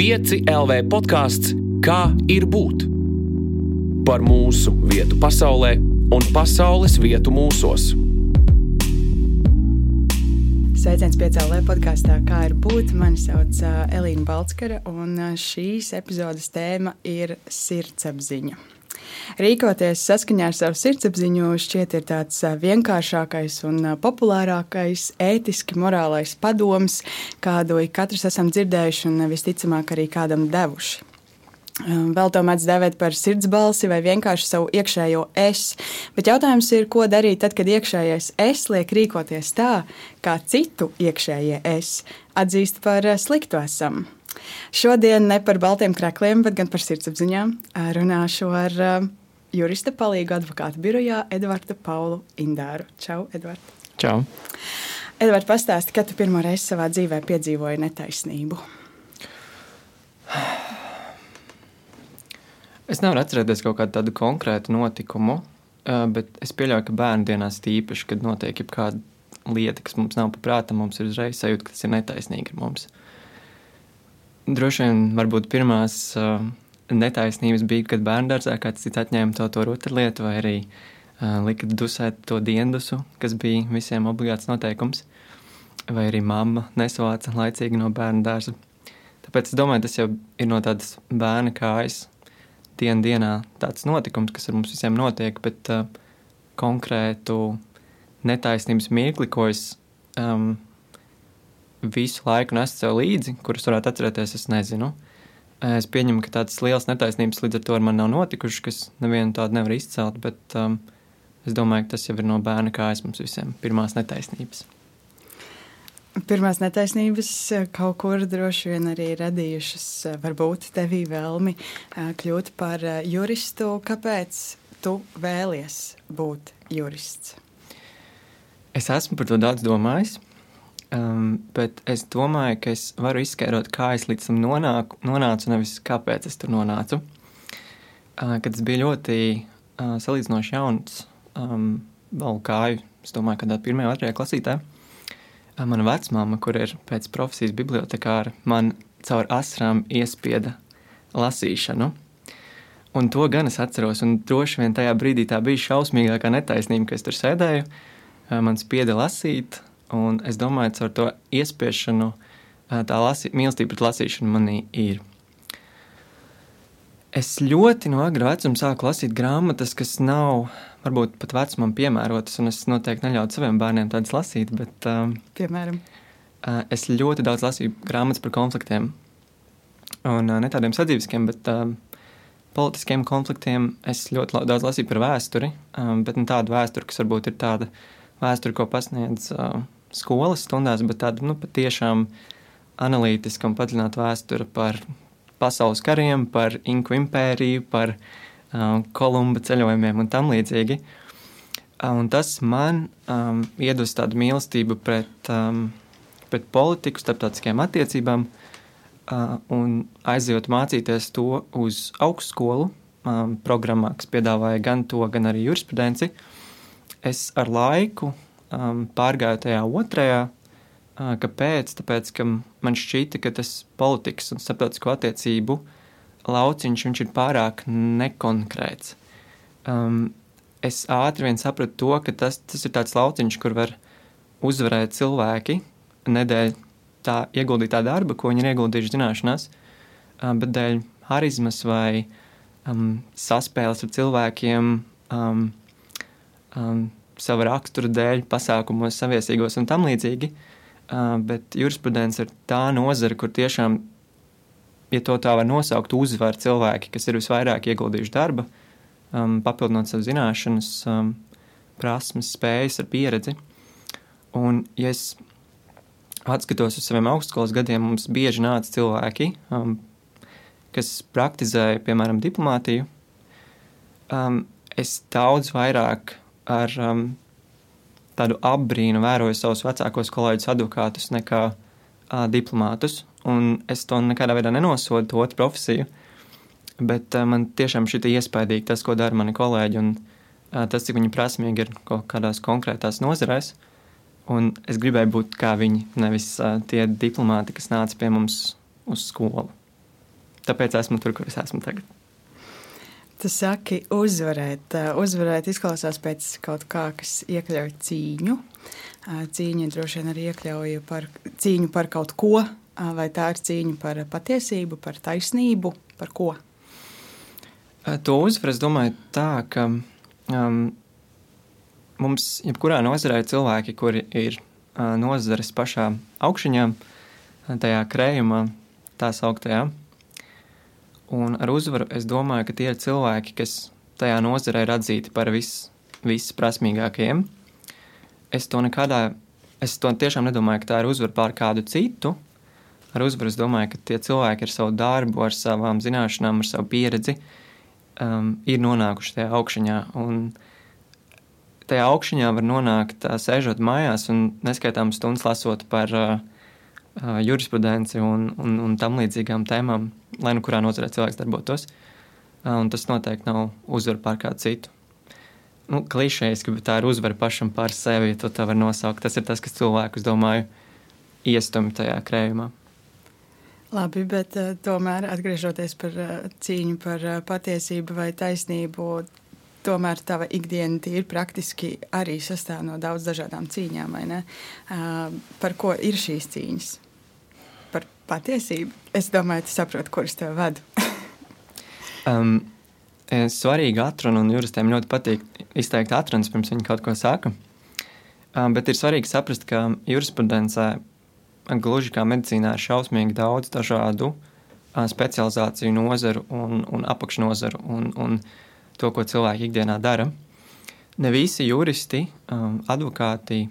5 LV podkāsts Kā ir būt? Par mūsu vietu pasaulē un pasaules vietu mūsos. Sveiciens piecēlē podkāstā, kā ir būt. Mani sauc Elīna Balskara, un šīs epizodes tēma ir sirdsapziņa. Rīkoties saskaņā ar savu sirdsapziņu šķiet ir tāds vienkāršākais un populārākais ētiski morālais padoms, kādu katrs esam dzirdējuši un visticamāk arī kādam devuši. Vēl to mēdz dēvēt par sirdsbalsi vai vienkārši savu iekšējo es. Bet jautājums ir, ko darīt tad, kad iekšējais es liek rīkoties tā, kā citu iekšējie es atzīst par sliktu esam. Šodien ne par baltiem krākliem, bet gan par sirdsapziņām runāšu ar jurista palīgu advokātu birojā Edvardu Paulu Indāru. Čau, Edvard! Čau! Edvard, pastāsti, kad tu pirmo reizi savā dzīvē piedzīvoji netaisnību? Es nevaru atcerēties kaut kādu tādu konkrētu notikumu, bet es pieļauju, ka bērnu dienās tīpaši, kad notiek kāda lieta, kas mums nav paprāta, mums ir uzreiz sajūta, ka tas ir netaisnīgi ar mums. Droši vien varbūt pirmās uh, netaisnības bija, kad bērngārzā kāds cits atņēma to, to rotaļlietu, vai arī uh, lika dusēt to diendusu, kas bija visiem obligāts noteikums, vai arī mamma nesavāca laicīgi no bērnu dārza. Tāpēc es domāju, tas jau ir no tādas bērna kājas dienu dienā tāds notikums, kas ar mums visiem notiek, bet uh, konkrētu netaisnības mirkli, ko es um, visu laiku nesu sev līdzi, kurus varētu atcerēties, es nezinu. Es pieņemu, ka tādas lielas netaisnības līdz ar to man nav notikušas, kas nevienu tādu nevar izcelt, bet um, es domāju, ka tas jau ir no bērna kājas mums visiem pirmās netaisnības. Pirmās netaisnības eh, kaut kur droši vien arī radījušas, eh, varbūt tevī vēlmi eh, kļūt par juristu. Kāpēc tu vēlies būt jurists? Es esmu par to daudz domājis. Um, bet es domāju, ka es varu izskaidrot, kā es līdz tam nonāku, nonācu, nevis kāpēc es tur nonācu. Uh, kad es biju ļoti uh, salīdzinoši jauns, um, vēl kāju, es domāju, ka tādā pirmajā, otrajā klasītē, uh, mana vecmāma, kur ir pēc profesijas bibliotekāra, man caur asrām iespieda lasīšanu. Un to gan es atceros, un droši vien tajā brīdī tā bija šausmīgākā netaisnība, ka es tur sēdēju, man spieda lasīt, Un es domāju, ka ar to iespiešanu, tā lasi, mīlestība pret lasīšanu manī ir. Es ļoti no agra vecuma sāku lasīt grāmatas, kas nav varbūt pat vecumam piemērotas, un es noteikti neļautu saviem bērniem tādas lasīt. Bet, um, Piemēram, uh, es ļoti daudz lasīju grāmatas par konfliktiem. Un uh, ne tādiem sadzīviskiem, bet uh, politiskiem konfliktiem. Es ļoti daudz lasīju par vēsturi, um, bet ne tādu vēsturi, kas varbūt ir tāda vēsture, ko pasniedz. Uh, skolas stundās, bet tāda nu, patiešām analītiska un padziļināta vēsture par pasaules kariem, par Inku impēriju, par uh, Kolumba ceļojumiem un tam līdzīgi. Uh, un tas man um, iedvesa tādu mīlestību pret, um, pret politiku, starptautiskajām attiecībām, uh, un aizjūt mācīties to uz augstskolu um, programmā, kas piedāvāja gan to, gan arī jurisprudenci. Es ar laiku um, pārgāju tajā otrajā. Uh, kāpēc? Tāpēc, ka man šķita, ka tas politikas un starptautisko attiecību lauciņš ir pārāk nekonkrēts. Um, es ātri vien sapratu to, ka tas, tas ir tāds lauciņš, kur var uzvarēt cilvēki nedēļ tā ieguldītā darba, ko viņi ir ieguldījuši zināšanās, uh, bet dēļ harizmas vai um, saspēles ar cilvēkiem, um, um, sava rakstura dēļ, pasākumos, saviesīgos un tam līdzīgi. Bet jurisprudence ir tā nozara, kur tiešām, ja to tā var nosaukt, uzvar cilvēki, kas ir visvairāk ieguldījuši darba, papildinot savu zināšanas, prasmes, spējas ar pieredzi. Un, ja es atskatos uz saviem augstskolas gadiem, mums bieži nāca cilvēki, um, kas praktizēja, piemēram, diplomātiju. Um, es daudz vairāk ar um, tādu apbrīnu vēroju savus vecākos kolēģus, advokātus, nekā uh, diplomātus. Un es to nekādā veidā nenosodu, to otru profesiju. Bet uh, man tiešām šī iespaidīgi tas, ko dara mani kolēģi, un uh, tas, cik viņi prasmīgi ir kaut kādās konkrētās nozarēs. Un es gribēju būt kā viņi, nevis uh, tie diplomāti, kas nāca pie mums uz skolu. tāpēc esmu tur, kur es esmu tagad. Tu saki, uzvarēt. Uzvarēt izklausās pēc kaut kā, kas iekļauj cīņu. Cīņa droši vien arī iekļauj par cīņu par kaut ko, vai tā ir cīņa par patiesību, par taisnību, par ko? To uzvaru es domāju tā, ka um, mums, jebkurā nozarē, ir cilvēki, kuri ir uh, nozares pašā augšņā, tajā krējumā, tā sauktajā. Un ar uzvaru es domāju, ka tie ir cilvēki, kas tajā nozarē ir atzīti par vis, visprasmīgākajiem. Es to nekādā, es to tiešām nedomāju, ka tā ir uzvara pār kādu citu. Ar uzvaru es domāju, ka tie cilvēki ar savu darbu, ar savām zināšanām, ar savu pieredzi um, ir nonākuši tajā augšņā. Un tajā augšņā var nonākt, sēžot mājās un neskaitām stundas lasot par uh, jurisprudenci un, un, un tam līdzīgām tēmām, lai nu kurā nozarē cilvēks darbotos. Un tas noteikti nav uzvara pār kādu citu. Nu, klišejiski, bet tā ir uzvara pašam pār sevi, ja to tā var nosaukt. Tas ir tas, kas cilvēkus, domāju, iestumj tajā krējumā. Labi, bet uh, tomēr atgriežoties par uh, cīņu par uh, patiesību vai taisnību, tomēr tava ikdiena ir praktiski arī sastāv no daudz dažādām cīņām. Uh, par ko ir šīs cīņas? Par patiesību. Es domāju, tu saproti, kurš tev vada. um, svarīgi atruna, un juristiem ļoti patīk izteikt atrunas, pirms viņi kaut ko saka. Um, bet ir svarīgi saprast, ka jurisprudencē, gluži kā medicīnā, ir šausmīgi daudz dažādu uh, specializāciju nozaru un, un apakšnozaru. Un, un, uh, to, ko cilvēki ikdienā dara. Ne visi juristi, um, advokāti,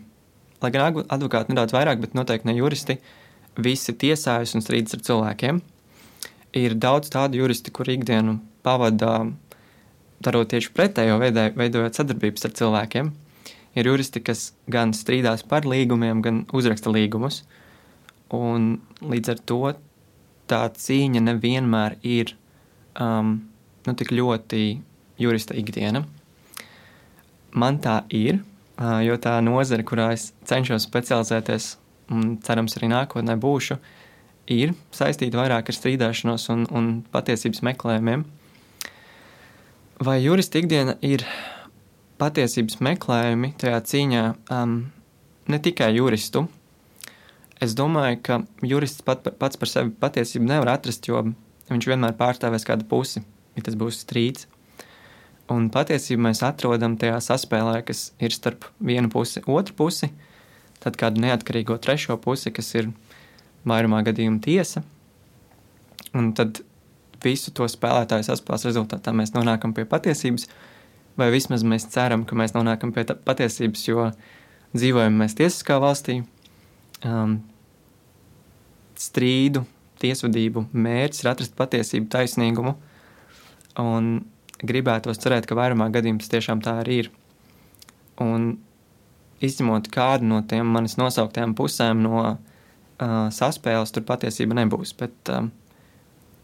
lai gan advokāti nedaudz vairāk, bet noteikti ne juristi, visi tiesājas un strīdas ar cilvēkiem. Ir daudz tādu juristi, kur ikdienu pavada darot tieši pretējo, veidojot sadarbības ar cilvēkiem. Ir juristi, kas gan strīdās par līgumiem, gan uzraksta līgumus. Un līdz ar to tā cīņa nevienmēr ir um, nu, tik ļoti jurista ikdiena. Man tā ir, jo tā nozare, kurā es cenšos specializēties, un cerams arī nākotnē būšu, ir saistīta vairāk ar strīdēšanos un, un patiesības meklējumiem. Vai jurista ikdiena ir patiesības meklējumi tajā cīņā um, ne tikai juristu? Es domāju, ka jurists pat, pats par sevi patiesību nevar atrast, jo viņš vienmēr pārstāvēs kādu pusi, ja tas būs strīds. Un patiesībā mēs atrodam tajā saspēlē, kas ir starp vienu pusi, otru pusi, tad kādu neatkarīgo trešo pusi, kas ir vairumā gadījumā tiesa. Un tad visu to spēlētāju saspēles rezultātā mēs nonākam pie patiesības, vai vismaz mēs ceram, ka mēs nonākam pie patiesības, jo dzīvojam mēs tiesiskā valstī. Um, strīdu, tiesvedību mērķis ir atrast patiesību, taisnīgumu. Un gribētos cerēt, ka vairumā gadījumā tas tiešām tā arī ir. Un izņemot kādu no tiem manis nosauktajām pusēm no uh, saspēles, tur patiesība nebūs. Bet um,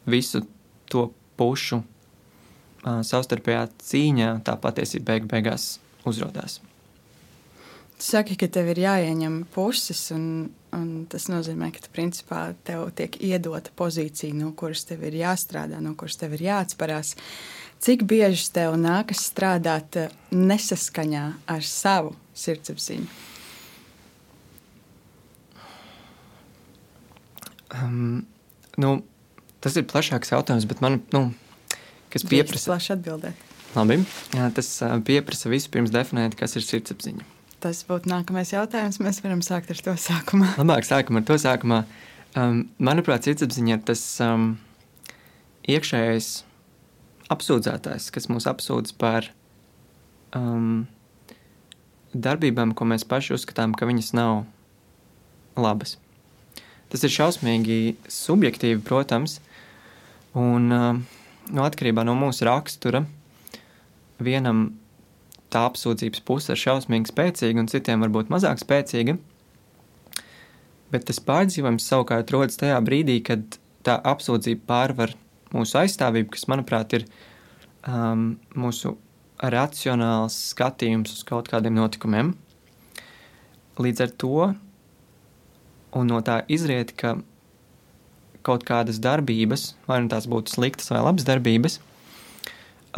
visu to pušu uh, savstarpējā cīņā tā patiesība beig beigās uzrādās. Saki, ka tev ir jāieņem puses, un, un tas nozīmē, ka tu, principā tev tiek iedota pozīcija, no kuras tev ir jāstrādā, no kuras tev ir jāatcerās. Cik bieži tev nākas strādāt eh, nesaskaņā ar savu sirdsapziņu? Um, nu, tas ir plašāks jautājums, bet man, nu, kas pieprasa. Plaši atbildēt. Labi, jā, tas uh, pieprasa vispirms definēt, kas ir sirdsapziņa. Tas būtu nākamais jautājums. Mēs varam sākt ar to sākumā. Labāk sākam ar to sākumā. Um, manuprāt, sirdsapziņa ir tas um, iekšējais apsūdzētājs, kas mūs apsūdz par um, darbībām, ko mēs paši uzskatām, ka viņas nav labas. Tas ir šausmīgi subjektīvi, protams, un um, no atkarībā no mūsu rakstura vienam tā apsūdzības puse ir šausmīgi spēcīga, un citiem varbūt mazāk spēcīga. Bet tas pārdzīvojums savukārt rodas tajā brīdī, kad tā apsūdzība pārvar mūsu aizstāvību, kas, manuprāt, ir um, mūsu racionāls skatījums uz kaut kādiem notikumiem. Līdz ar to, un no tā izriet, ka kaut kādas darbības, vai nu tās būtu sliktas vai labas darbības,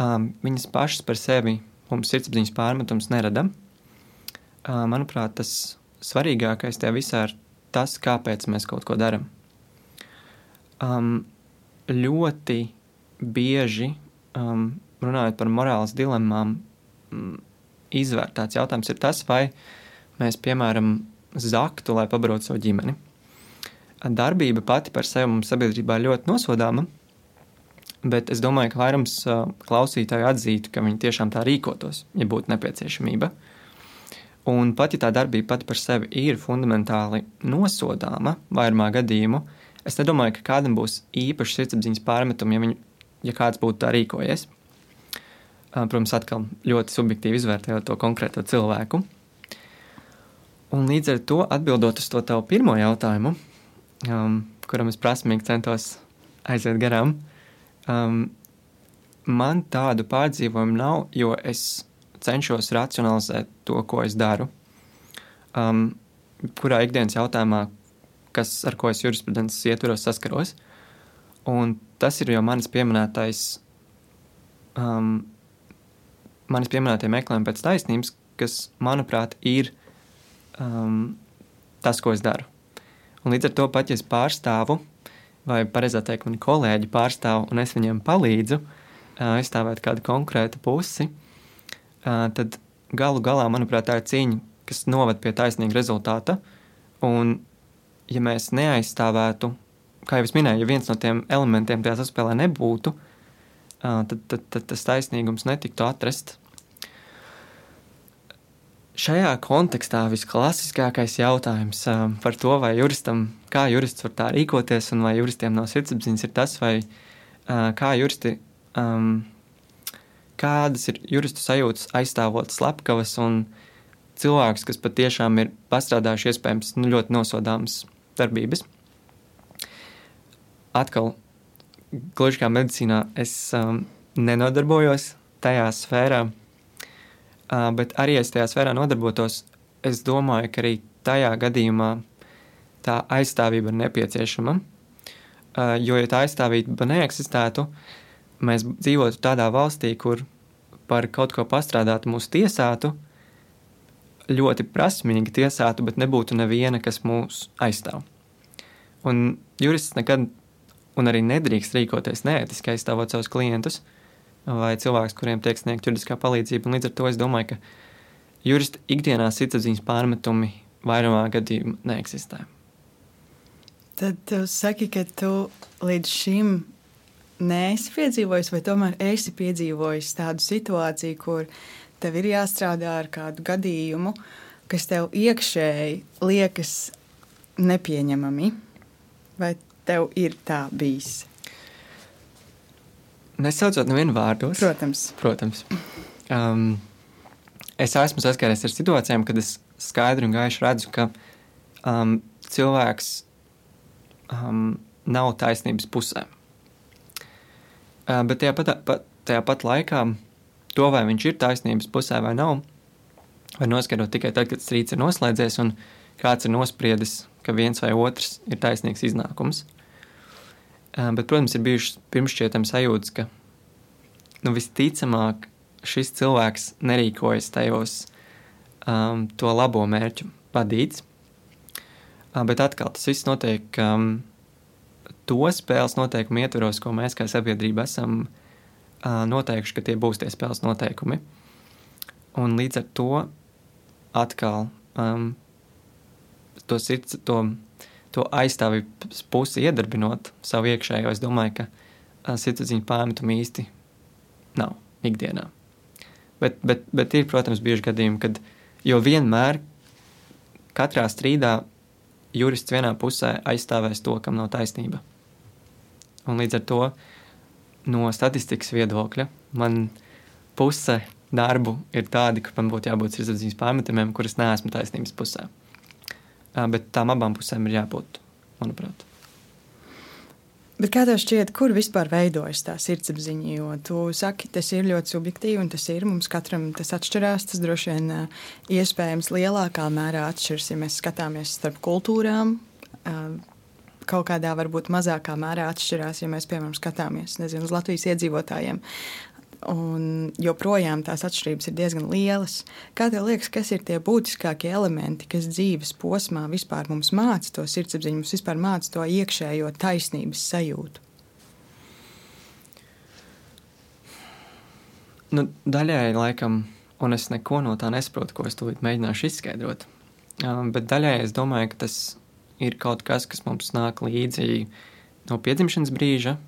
um, viņas pašas par sevi mums sirdsapziņas pārmetums nerada. Manuprāt, tas svarīgākais tajā visā ir tas, kāpēc mēs kaut ko darām. Um, ļoti bieži um, runājot par morāles dilemmām, izvērtēts jautājums ir tas, vai mēs, piemēram, zaktu, lai pabarotu savu ģimeni. Darbība pati par sevi mums sabiedrībā ļoti nosodāma, bet es domāju, ka vairums klausītāju atzītu, ka viņi tiešām tā rīkotos, ja būtu nepieciešamība. Un pat ja tā darbība pati par sevi ir fundamentāli nosodāma, vairumā gadījumu, es nedomāju, ka kādam būs īpaši sirdsapziņas pārmetumi, ja, viņu, ja kāds būtu tā rīkojies. Protams, atkal ļoti subjektīvi izvērtējot to konkrēto cilvēku. Un līdz ar to atbildot uz to tavu pirmo jautājumu, um, kuram es prasmīgi centos aiziet garām, um, man tādu pārdzīvojumu nav, jo es cenšos racionalizēt to, ko es daru. Um, kurā ikdienas jautājumā, kas, ar ko es jurisprudences ietvaros saskaros, un tas ir jau manis pieminētais um, manis pieminētie meklējumi pēc taisnības, kas, manuprāt, ir um, tas, ko es daru. Un līdz ar to pat, ja es pārstāvu, vai pareizāk teikt, mani kolēģi pārstāv un es viņiem palīdzu aizstāvēt kādu konkrētu pusi, tad galu galā, manuprāt, tā ir cīņa, kas noved pie taisnīga rezultāta. Un, ja mēs neaizstāvētu, kā jau es minēju, ja viens no tiem elementiem tajā saspēlē nebūtu, tad, tad, tad tas taisnīgums netiktu atrasts. Šajā kontekstā visklasiskākais jautājums par to, vai juristam, kā jurists var tā rīkoties, un vai juristiem no sirdsapziņas ir tas, vai kā juristi, um, kādas ir juristu sajūtas aizstāvot slepkavas un cilvēkus, kas patiešām ir pastrādājuši iespējams nu, ļoti nosodāmas darbības. Atkal gluži kā medicīnā, es um, nenodarbojos tajā sfērā, uh, bet arī es tajā sfērā nodarbotos. Es domāju, ka arī tajā gadījumā tā aizstāvība ir nepieciešama. Uh, jo, ja tā aizstāvība neeksistētu, mēs dzīvotu tādā valstī, kur par kaut ko pastrādātu mūs tiesātu, ļoti prasmīgi tiesātu, bet nebūtu neviena, kas mūs aizstāv. Un jurists nekad un arī nedrīkst rīkoties neētiski aizstāvot savus klientus vai cilvēkus, kuriem tiek sniegta juridiskā palīdzība. Un līdz ar to es domāju, ka jurista ikdienā sirdsapziņas pārmetumi vairumā gadījumu neeksistē. Tad tu saki, ka tu līdz šim neesi piedzīvojis, vai tomēr esi piedzīvojis tādu situāciju, kur tev ir jāstrādā ar kādu gadījumu, kas tev iekšēji liekas nepieņemami. Vai tev ir tā bijis? Nesaucot nevienu vārdos. Protams. Protams. Um, es esmu saskāries ar situācijām, kad es skaidri un gaiši redzu, ka um, cilvēks um, nav taisnības pusē. Uh, bet tajā pat, pat, tajā pat laikā to, vai viņš ir taisnības pusē vai nav, var noskaidrot tikai tad, kad strīds ir noslēdzies un kāds ir nospriedis, ka viens vai otrs ir taisnīgs iznākums. Bet, protams, ir bijušas pirmšķietams sajūtas, ka nu, visticamāk šis cilvēks nerīkojas tajos um, to labo mērķu vadīts. Uh, bet atkal tas viss notiek um, to spēles noteikumu ietvaros, ko mēs kā sabiedrība esam uh, noteikuši, ka tie būs tie spēles noteikumi. Un līdz ar to atkal um, to sirds, to to aizstāvības pusi iedarbinot savu iekšējo, es domāju, ka sirdsapziņa pārmetumi īsti nav ikdienā. Bet, bet, bet ir, protams, bieži gadījumi, kad jo vienmēr katrā strīdā jurists vienā pusē aizstāvēs to, kam nav taisnība. Un līdz ar to no statistikas viedokļa man puse darbu ir tādi, ka man būtu jābūt sirdsapziņas pārmetumiem, kuras neesmu taisnības pusē bet tām abām pusēm ir jābūt, manuprāt. Bet kā tev šķiet, kur vispār veidojas tā sirdsapziņa? Jo tu saki, tas ir ļoti subjektīvi, un tas ir mums katram tas atšķirās. Tas droši vien iespējams lielākā mērā atšķiras, ja mēs skatāmies starp kultūrām. kaut kādā varbūt mazākā mērā atšķirās, ja mēs, piemēram, skatāmies nezinu, uz Latvijas iedzīvotājiem. Un joprojām tās atšķirības ir diezgan lielas. Kā tev liekas, kas ir tie būtiskākie elementi, kas dzīves posmā vispār mums māca to sirdsapziņu, mums vispār māca to iekšējo taisnības sajūtu? Nu, daļai laikam, un es neko no tā nesaprotu, ko es tūlīt mēģināšu izskaidrot. Um, bet daļai es domāju, ka tas ir kaut kas, kas mums nāk līdzi no piedzimšanas brīža.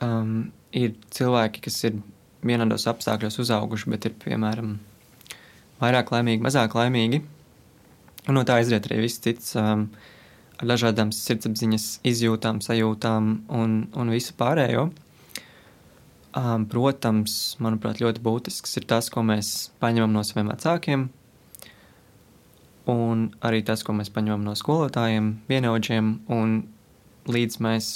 Um, ir cilvēki, kas ir vienādos apstākļos uzauguši, bet ir piemēram vairāk laimīgi, mazāk laimīgi. Un no tā izriet arī viss cits um, ar dažādām sirdsapziņas izjūtām, sajūtām un, un visu pārējo. Um, protams, manuprāt, ļoti būtisks ir tas, ko mēs paņemam no saviem vecākiem, un arī tas, ko mēs paņemam no skolotājiem, vienaudžiem, un līdz mēs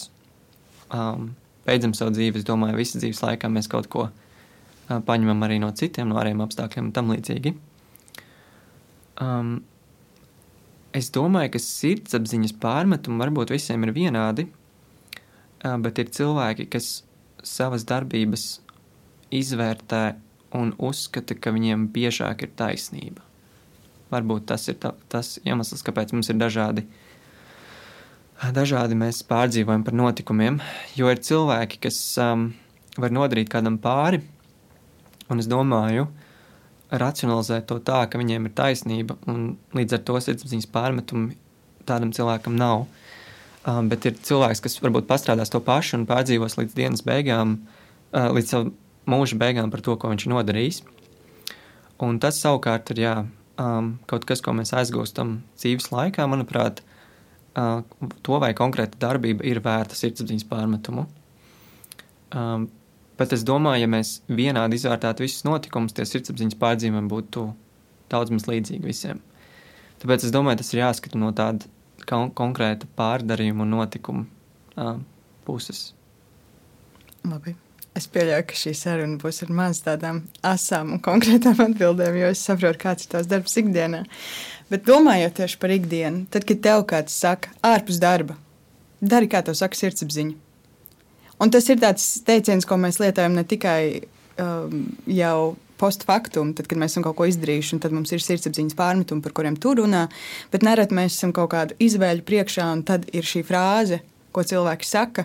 um, beidzam savu dzīvi, es domāju, visas dzīves laikā mēs kaut ko paņemam arī no citiem, no ārējiem apstākļiem un tam līdzīgi. Um, es domāju, ka sirdsapziņas pārmetumi varbūt visiem ir vienādi, bet ir cilvēki, kas savas darbības izvērtē un uzskata, ka viņiem biežāk ir taisnība. Varbūt tas ir ta, tas iemesls, kāpēc mums ir dažādi uh, dažādi mēs pārdzīvojam par notikumiem, jo ir cilvēki, kas um, var nodarīt kādam pāri, un es domāju, racionalizēt to tā, ka viņiem ir taisnība, un līdz ar to sirdsapziņas pārmetumi tādam cilvēkam nav. Um, bet ir cilvēks, kas varbūt pastrādās to pašu un pārdzīvos līdz dienas beigām, uh, līdz savu mūža beigām par to, ko viņš ir nodarījis. Un tas savukārt ir jā, um, kaut kas, ko mēs aizgūstam dzīves laikā, manuprāt, to, vai konkrēta darbība ir vērta sirdsapziņas pārmetumu. Um, bet es domāju, ja mēs vienādi izvērtētu visus notikumus, tie sirdsapziņas pārdzīvumi būtu daudz maz līdzīgi visiem. Tāpēc es domāju, tas ir jāskata no tāda kon konkrēta pārdarījuma un notikuma uh, puses. Labi. Es pieļauju, ka šī saruna būs ar maz tādām asām un konkrētām atbildēm, jo es saprotu, kāds ir tavs darbs ikdienā. Bet domājot tieši par ikdienu, tad, kad tev kāds saka, ārpus darba, dari kā tev saka sirdsapziņa. Un tas ir tāds teiciens, ko mēs lietojam ne tikai um, jau postfaktum, tad, kad mēs esam kaut ko izdarījuši, tad mums ir sirdsapziņas pārmetumi, par kuriem tur runā, bet nereti mēs esam kaut kādu izvēļu priekšā, un tad ir šī frāze, ko cilvēki saka,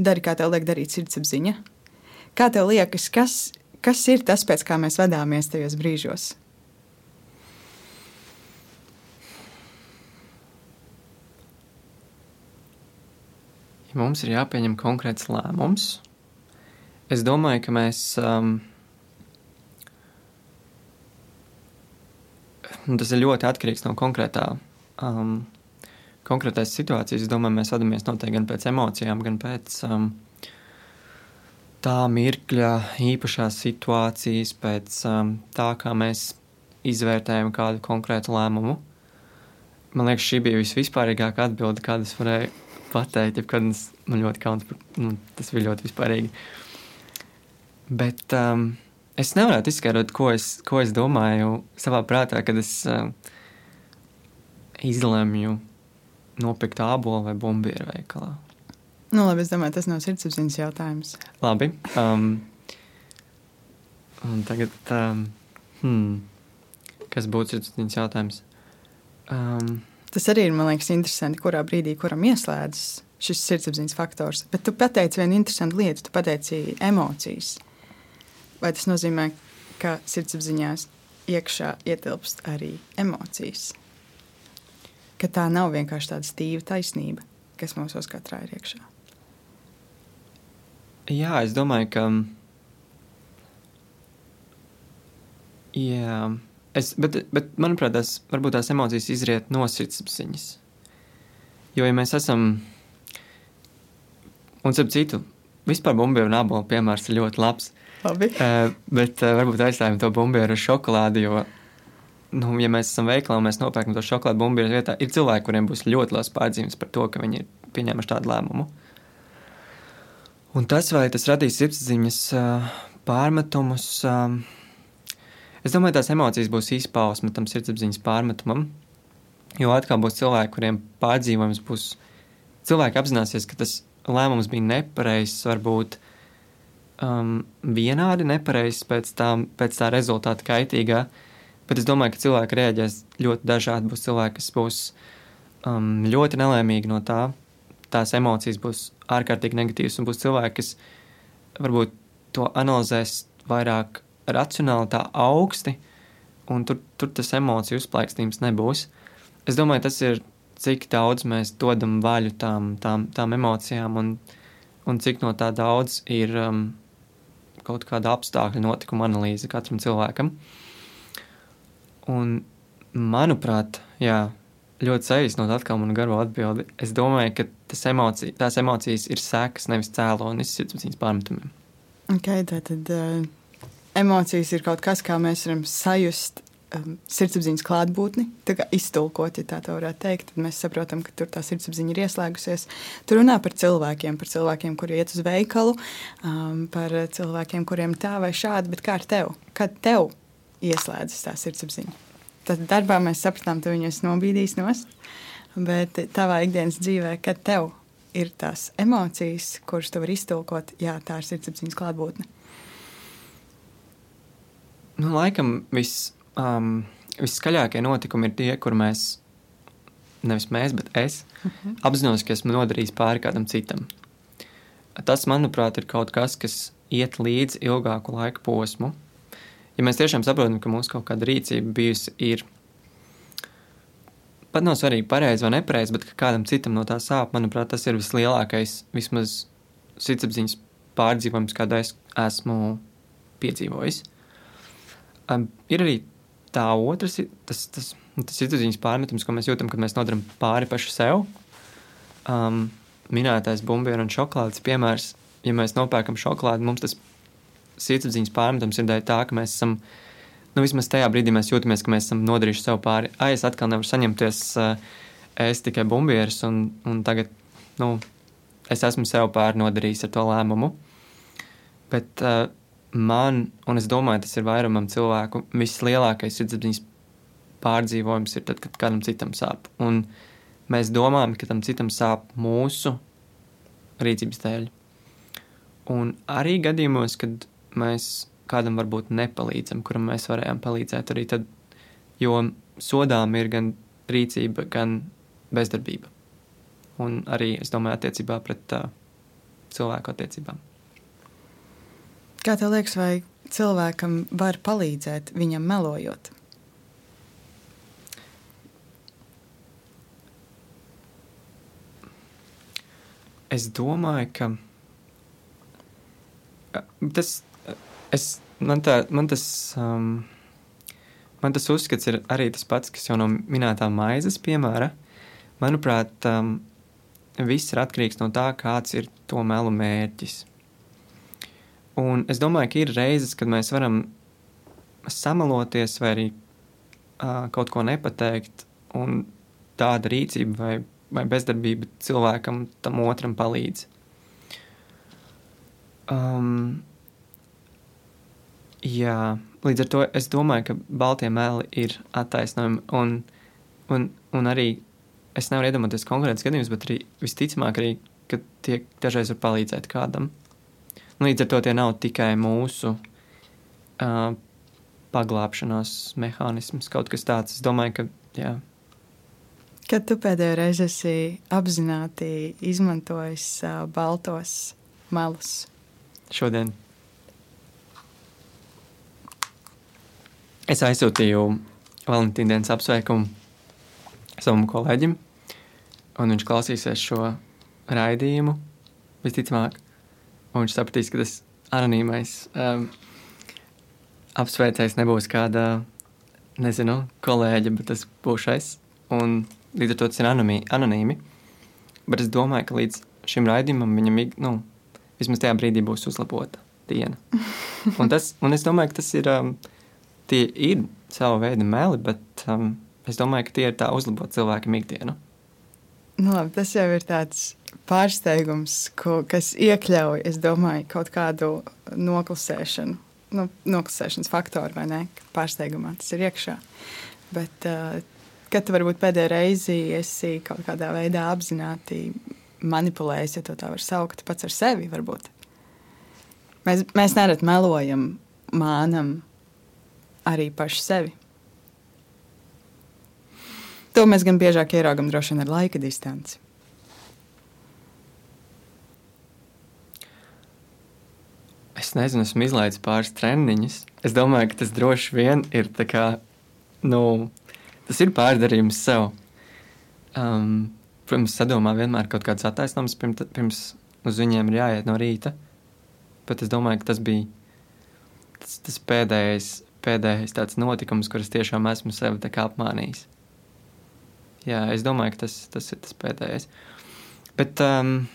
dari kā tev liek darīt sirdsapziņa. Kā tev liekas, kas, kas ir tas, pēc kā mēs vadāmies tajos brīžos? ja mums ir jāpieņem konkrēts lēmums, es domāju, ka mēs. Um, tas ir ļoti atkarīgs no konkrētā, um, konkrētās situācijas. Es domāju, mēs vadāmies noteikti gan pēc emocijām, gan pēc um, tā mirkļa, īpašās situācijas, pēc um, tā, kā mēs izvērtējam kādu konkrētu lēmumu. Man liekas, šī bija visvispārīgākā atbilde, kādu es varēju pateikt, kad es, man ļoti kauns par nu, tas bija ļoti vispārīgi. Bet um, es nevarētu izskaidrot, ko es, ko es domāju savā prātā, kad es uh, izlemju nopirkt ābolu vai bumbieru veikalā. Nu, labi, es domāju, tas nav sirdsapziņas jautājums. Labi. Um, tagad, um, hmm, kas būtu sirdsapziņas jautājums? Um, Tas arī ir, man liekas, interesanti, kurā brīdī kuram ieslēdzas šis sirdsapziņas faktors. Bet tu pateici vienu interesantu lietu, tu pateici emocijas. Vai tas nozīmē, ka sirdsapziņās iekšā ietilpst arī emocijas? Ka tā nav vienkārši tāda stīva taisnība, kas mums katrā ir iekšā. Jā, es domāju, ka. Jā. Es, bet, bet, manuprāt, tas varbūt tās emocijas izriet no sirdsapziņas. Jo, ja mēs esam, un starp citu, vispār bumbieru un ābolu piemērs ir ļoti labs. Labi. Uh, bet uh, varbūt aizstājam to bumbieru ar šokolādi, jo, nu, ja mēs esam veikalā un mēs nopērkam to šokolādu bumbieru vietā, ir cilvēki, kuriem būs ļoti liels pārdzīvums par to, ka viņi ir pieņēmuši tādu lēmumu. Un tas, vai tas radīs sirdsapziņas uh, pārmetumus, uh, Es domāju, tās emocijas būs izpausme tam sirdsapziņas pārmetumam. Jo atkal būs cilvēki, kuriem pārdzīvojums būs cilvēki apzināsies, ka tas lēmums bija nepareizs, varbūt um, vienādi nepareizs pēc, tā, pēc tā rezultāta kaitīgā. Bet es domāju, ka cilvēki reaģēs ļoti dažādi. Būs cilvēki, kas būs um, ļoti nelaimīgi no tā. Tās emocijas būs ārkārtīgi negatīvas, un būs cilvēki, kas varbūt to analizēs vairāk racionāli, tā augsti, un tur, tur tas emociju uzplaikstījums nebūs. Es domāju, tas ir cik daudz mēs dodam vaļu tām, tām, tām emocijām, un, un cik no tā daudz ir um, kaut kāda apstākļa notikuma analīze katram cilvēkam. Un, manuprāt, jā, ļoti saīsinot atkal manu garo atbildi, es domāju, ka tas emocija, tās emocijas ir sekas, nevis cēlonis sirdsapziņas pārmetumiem. Okay, tad uh, emocijas ir kaut kas, kā mēs varam sajust um, sirdsapziņas klātbūtni, iztulkot, ja tā varētu teikt, tad mēs saprotam, ka tur tā sirdsapziņa ir ieslēgusies. Tur runā par cilvēkiem, par cilvēkiem, kuri iet uz veikalu, um, par cilvēkiem, kuriem tā vai šādi, bet kā ar tevi? Kad tev ieslēdzas tā sirdsapziņa? Tad darbā mēs sapratām, ka viņus nobīdīs nost, bet tavā ikdienas dzīvē, kad tev ir tās emocijas, kuras tu vari iztulkot, jā, tā ir sirdsapziņas klātbūtne. Nu, laikam viss um, viskaļākie notikumi ir tie, kur mēs, nevis mēs, bet es, uh mhm. -huh. apzinos, ka esmu nodarījis pāri kādam citam. Tas, manuprāt, ir kaut kas, kas iet līdzi ilgāku laika posmu. Ja mēs tiešām saprotam, ka mūsu kaut kāda rīcība bijusi ir pat nav svarīgi, pareizi vai nepareizi, bet kādam citam no tā sāp, manuprāt, tas ir vislielākais, vismaz sirdsapziņas pārdzīvojums, kādu es esmu piedzīvojis. Um, ir arī tā otrs tas, tas, tas izdeviņas pārmetums, ko mēs jūtam, kad mēs nodaram pāri paši sev. Um, minētais bumbieru un šokolādes piemērs, ja mēs nopērkam šokolādi, mums tas sirdsapziņas pārmetums ir dēļ tā, ka mēs esam, nu vismaz tajā brīdī mēs jūtamies, ka mēs esam nodarījuši sev pāri. Ai, es atkal nevaru saņemties, es tikai bumbierus un, un tagad, nu, es esmu sev pāri nodarījis ar to lēmumu. Bet uh, man, un es domāju, tas ir vairumam cilvēku, vislielākais sirdsapziņas pārdzīvojums ir tad, kad kādam citam sāp. Un mēs domājam, ka tam citam sāp mūsu rīcības dēļ. Un arī gadījumos, kad mēs kādam varbūt nepalīdzam, kuram mēs varējām palīdzēt, arī tad, jo sodām ir gan rīcība, gan bezdarbība. Un arī, es domāju, attiecībā pret uh, cilvēku attiecībām. Kā tev liekas, vai cilvēkam var palīdzēt viņam melojot? Es domāju, ka tas, es, man, tā, man, tas, um, man tas uzskats ir arī tas pats, kas jau no minētā maizes piemēra. Manuprāt, um, viss ir atkarīgs no tā, kāds ir to melu mērķis. Un es domāju, ka ir reizes, kad mēs varam samaloties vai arī uh, kaut ko nepateikt, un tāda rīcība vai, vai bezdarbība cilvēkam tam otram palīdz. Um, jā, līdz ar to es domāju, ka baltie meli ir attaisnojumi, un, un, un arī es nevaru iedomāties konkrētus gadījumus, bet arī visticamāk arī, ka tie dažreiz var palīdzēt kādam. Līdz ar to tie nav tikai mūsu uh, paglāpšanās mehānisms, kaut kas tāds. Es domāju, ka. Jā. Kad tu pēdējo reizi esi apzināti izmantojis uh, baltos melus? Šodien. Es aizsūtīju Valentīna dienas apsveikumu savam kolēģim, un viņš klausīsies šo raidījumu visticamāk. Un viņš sapratīs, ka tas anonīmais um, apsveicējs nebūs kāda, nezinu, kolēģa, bet tas būs es. Un līdz ar to tas ir anonīmi. anonīmi. Bet es domāju, ka līdz šim raidījumam viņam nu, vismaz tajā brīdī būs uzlabota diena. Un, tas, un es domāju, ka tas ir, um, tie ir sava veida meli, bet um, es domāju, ka tie ir tā uzlabot cilvēkam ikdienu. Nu, labi, tas jau ir tāds pārsteigums, ko, kas iekļauj, es domāju, kaut kādu noklusēšanu, nu, noklusēšanas faktoru, vai ne? Pārsteigumā tas ir iekšā. Bet, uh, kad tu varbūt pēdējo reizi esi kaut kādā veidā apzināti manipulējis, ja tā var saukt, pats ar sevi. Varbūt. Mēs, mēs nereti melojam, mānam arī paši sevi. To mēs gan biežāk ieraugam droši vien ar laika distanci. Es nezinu, esmu izlaidis pāris treniņus. Es domāju, ka tas droši vien ir kā, nu, tas ir pārdarījums sev. Um, protams, sadomā vienmēr kaut kāds attaisnojums, pirms, pirms uz viņiem ir jāiet no rīta. Bet es domāju, ka tas bija tas, tas pēdējais, pēdējais tāds notikums, kurus tiešām esmu sevi apmānījis. Jā, es domāju, ka tas, tas ir tas pēdējais. Bet, um,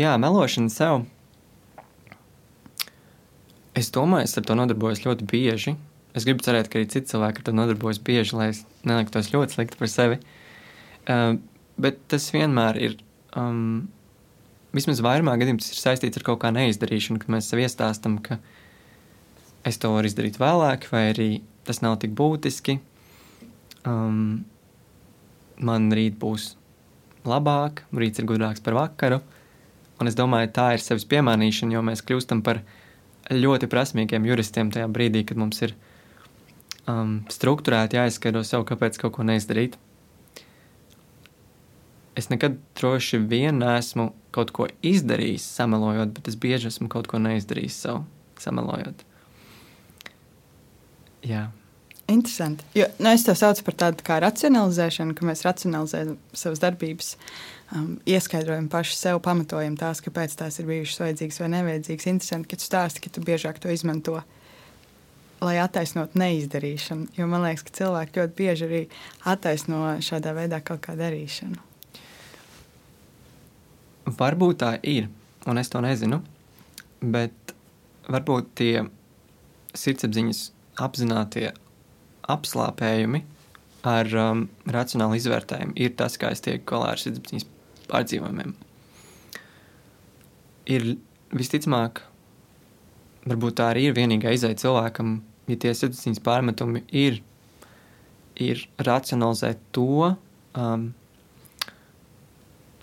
jā, melošana sev Es domāju, es ar to nodarbojos ļoti bieži. Es gribu cerēt, ka arī citi cilvēki ar to nodarbojas bieži, lai es neliktos ļoti slikti par sevi. Uh, bet tas vienmēr ir, um, vismaz vairumā gadījumā, tas ir saistīts ar kaut kā neizdarīšanu, kad mēs sev iestāstam, ka es to varu izdarīt vēlāk, vai arī tas nav tik būtiski. Um, man rīt būs labāk, rīts ir gudrāks par vakaru. Un es domāju, tā ir sevis piemānīšana, jo mēs kļūstam par ļoti prasmīgiem juristiem tajā brīdī, kad mums ir um, struktūrēti jāizskaidro sev, kāpēc kaut ko neizdarīt. Es nekad droši vien neesmu kaut ko izdarījis, samelojot, bet es bieži esmu kaut ko neizdarījis sev, samelojot. Jā. Interesanti. Jo, nu, es to saucu par tādu kā racionalizēšanu, ka mēs racionalizējam savas darbības. Um, ieskaidrojam paši sev, pamatojam tās, kāpēc tās ir bijušas vajadzīgas vai nevajadzīgas. Interesanti, ka tu stāsti, ka tu biežāk to izmanto. Lai attaisnotu neizdarīšanu, jo man liekas, ka cilvēki ļoti bieži arī attaisno šādā veidā kaut kādu darīšanu. Varbūt tā ir, un es to nezinu, bet varbūt tie sirdsapziņas apzinātie apslāpējumi ar um, racionālu izvērtējumu ir tas, kā es tieku galā ar sirdsapziņas pārdzīvojumiem. Ir visticamāk, varbūt tā arī ir vienīgā izaicinājuma cilvēkam, ja tie sirdsapziņas pārmetumi ir, ir racionalizēt to, um,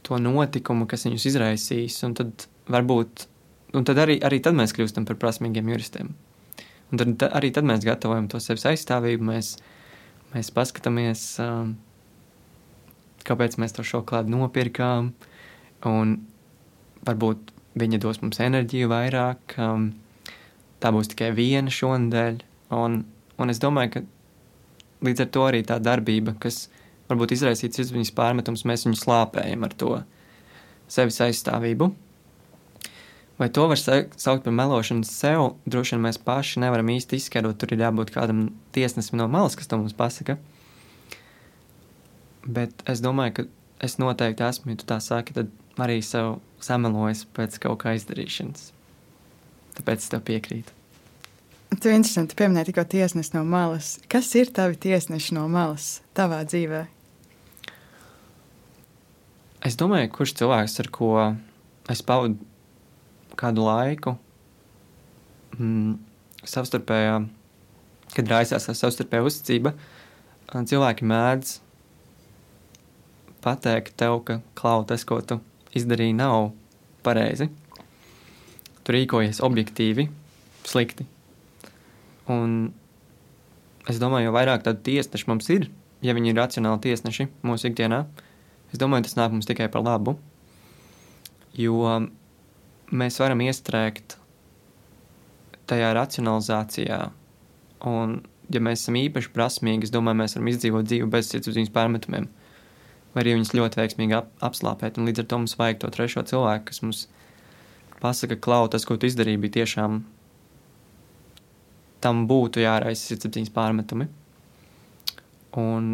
to notikumu, kas viņus izraisīs, un tad varbūt, un tad arī, arī tad mēs kļūstam par prasmīgiem juristiem. Un tad arī tad mēs gatavojam to sevis aizstāvību, mēs, mēs paskatāmies, um, kāpēc mēs to šokolādi nopirkām. Un varbūt viņa dos mums enerģiju vairāk. Um, tā būs tikai viena šonadēļ. Un, un es domāju, ka līdz ar to arī tā darbība, kas varbūt izraisīts izziņas pārmetums, mēs viņu slāpējam ar to sevis aizstāvību. Vai to var saukt par melošanu sev? Droši vien mēs paši nevaram īsti izskaidrot. Tur ir jābūt kādam tiesnesim no malas, kas to mums pasaka. Bet es domāju, ka es noteikti esmu, ja tu tā saki, tad arī sev samelojis pēc kaut kā izdarīšanas. Tāpēc es tev piekrītu. Tu interesanti pieminēji tikko tiesnesi no malas. Kas ir tavi tiesneši no malas tavā dzīvē? Es domāju, kurš cilvēks, ar ko es pavadu kādu laiku, mm, savstarpējā, kad raisās savstarpējā uzticība, cilvēki mēdz pateikt tev, ka klau, tas, ko tu izdarīji, nav pareizi. Tu rīkojies objektīvi, slikti. Un es domāju, jo vairāk tādu tiesnešu mums ir, ja viņi ir racionāli tiesneši mūsu ikdienā, es domāju, tas nāk mums tikai par labu. Jo mēs varam iestrēgt tajā racionalizācijā. Un, ja mēs esam īpaši prasmīgi, es domāju, mēs varam izdzīvot dzīvi bez sirdsapziņas pārmetumiem vai arī viņas ļoti veiksmīgi ap, apslāpēt. Un līdz ar to mums vajag to trešo cilvēku, kas mums pasaka, klau, tas, ko tu izdarīji, bija tiešām tam būtu jāraisa sirdsapziņas pārmetumi. Un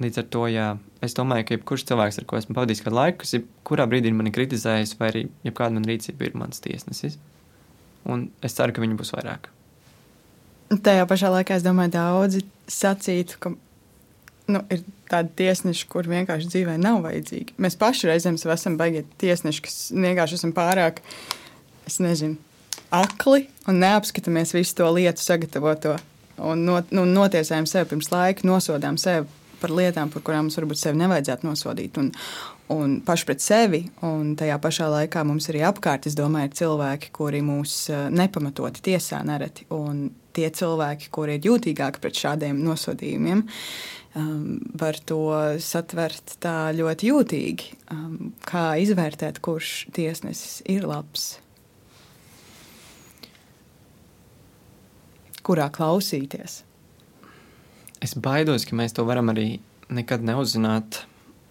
līdz ar to, jā, es domāju, ka jebkurš cilvēks, ar ko esmu pavadījis kādu laiku, kas kurā brīdī ir mani kritizējis, vai arī jebkāda man rīcība ir mans tiesnesis. Un es ceru, ka viņi būs vairāk. Tajā pašā laikā es domāju, daudzi sacītu, ka nu, ir tādi tiesneši, kur vienkārši dzīvē nav vajadzīgi. Mēs paši reizēm esam baigi tiesneši, kas vienkārši esam pārāk, es nezinu, akli un neapskatāmies visu to lietu sagatavoto. Un not, nu, notiesājam sevi pirms laika, nosodām sevi par lietām, par kurām mums varbūt sevi nevajadzētu nosodīt. Un, un paši pret sevi, un tajā pašā laikā mums arī apkārt, es domāju, ir cilvēki, kuri mūs nepamatoti tiesā nereti, un tie cilvēki, kuri ir jūtīgāki pret šādiem nosodījumiem, um, var to satvert tā ļoti jūtīgi. Um, kā izvērtēt, kurš tiesnesis ir labs? Kurā klausīties? Es baidos, ka mēs to varam arī nekad neuzzināt.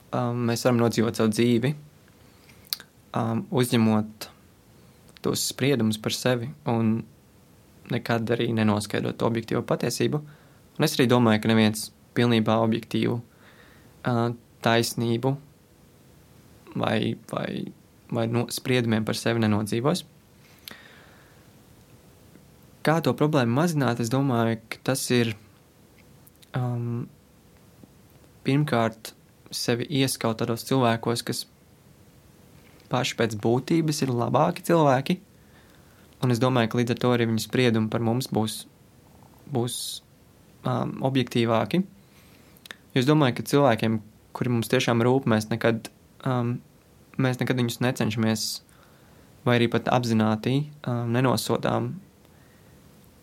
Um, mēs varam nodzīvot savu dzīvi, um, uzņemot tos spriedumus par sevi un nekad arī nenoskaidrot objektīvu patiesību. Un es arī domāju, ka neviens pilnībā objektīvu uh, taisnību vai, vai, vai no spriedumiem par sevi nenodzīvos. Kā to problēmu mazināt? Es domāju, ka tas ir um, pirmkārt sevi ieskaut tādos cilvēkos, kas paši pēc būtības ir labāki cilvēki. Un es domāju, ka līdz ar to arī viņu spriedumi par mums būs, būs um, objektīvāki. Jo es domāju, ka cilvēkiem, kuri mums tiešām rūp, mēs nekad, um, mēs nekad viņus necenšamies, vai arī pat apzināti um, nenosodām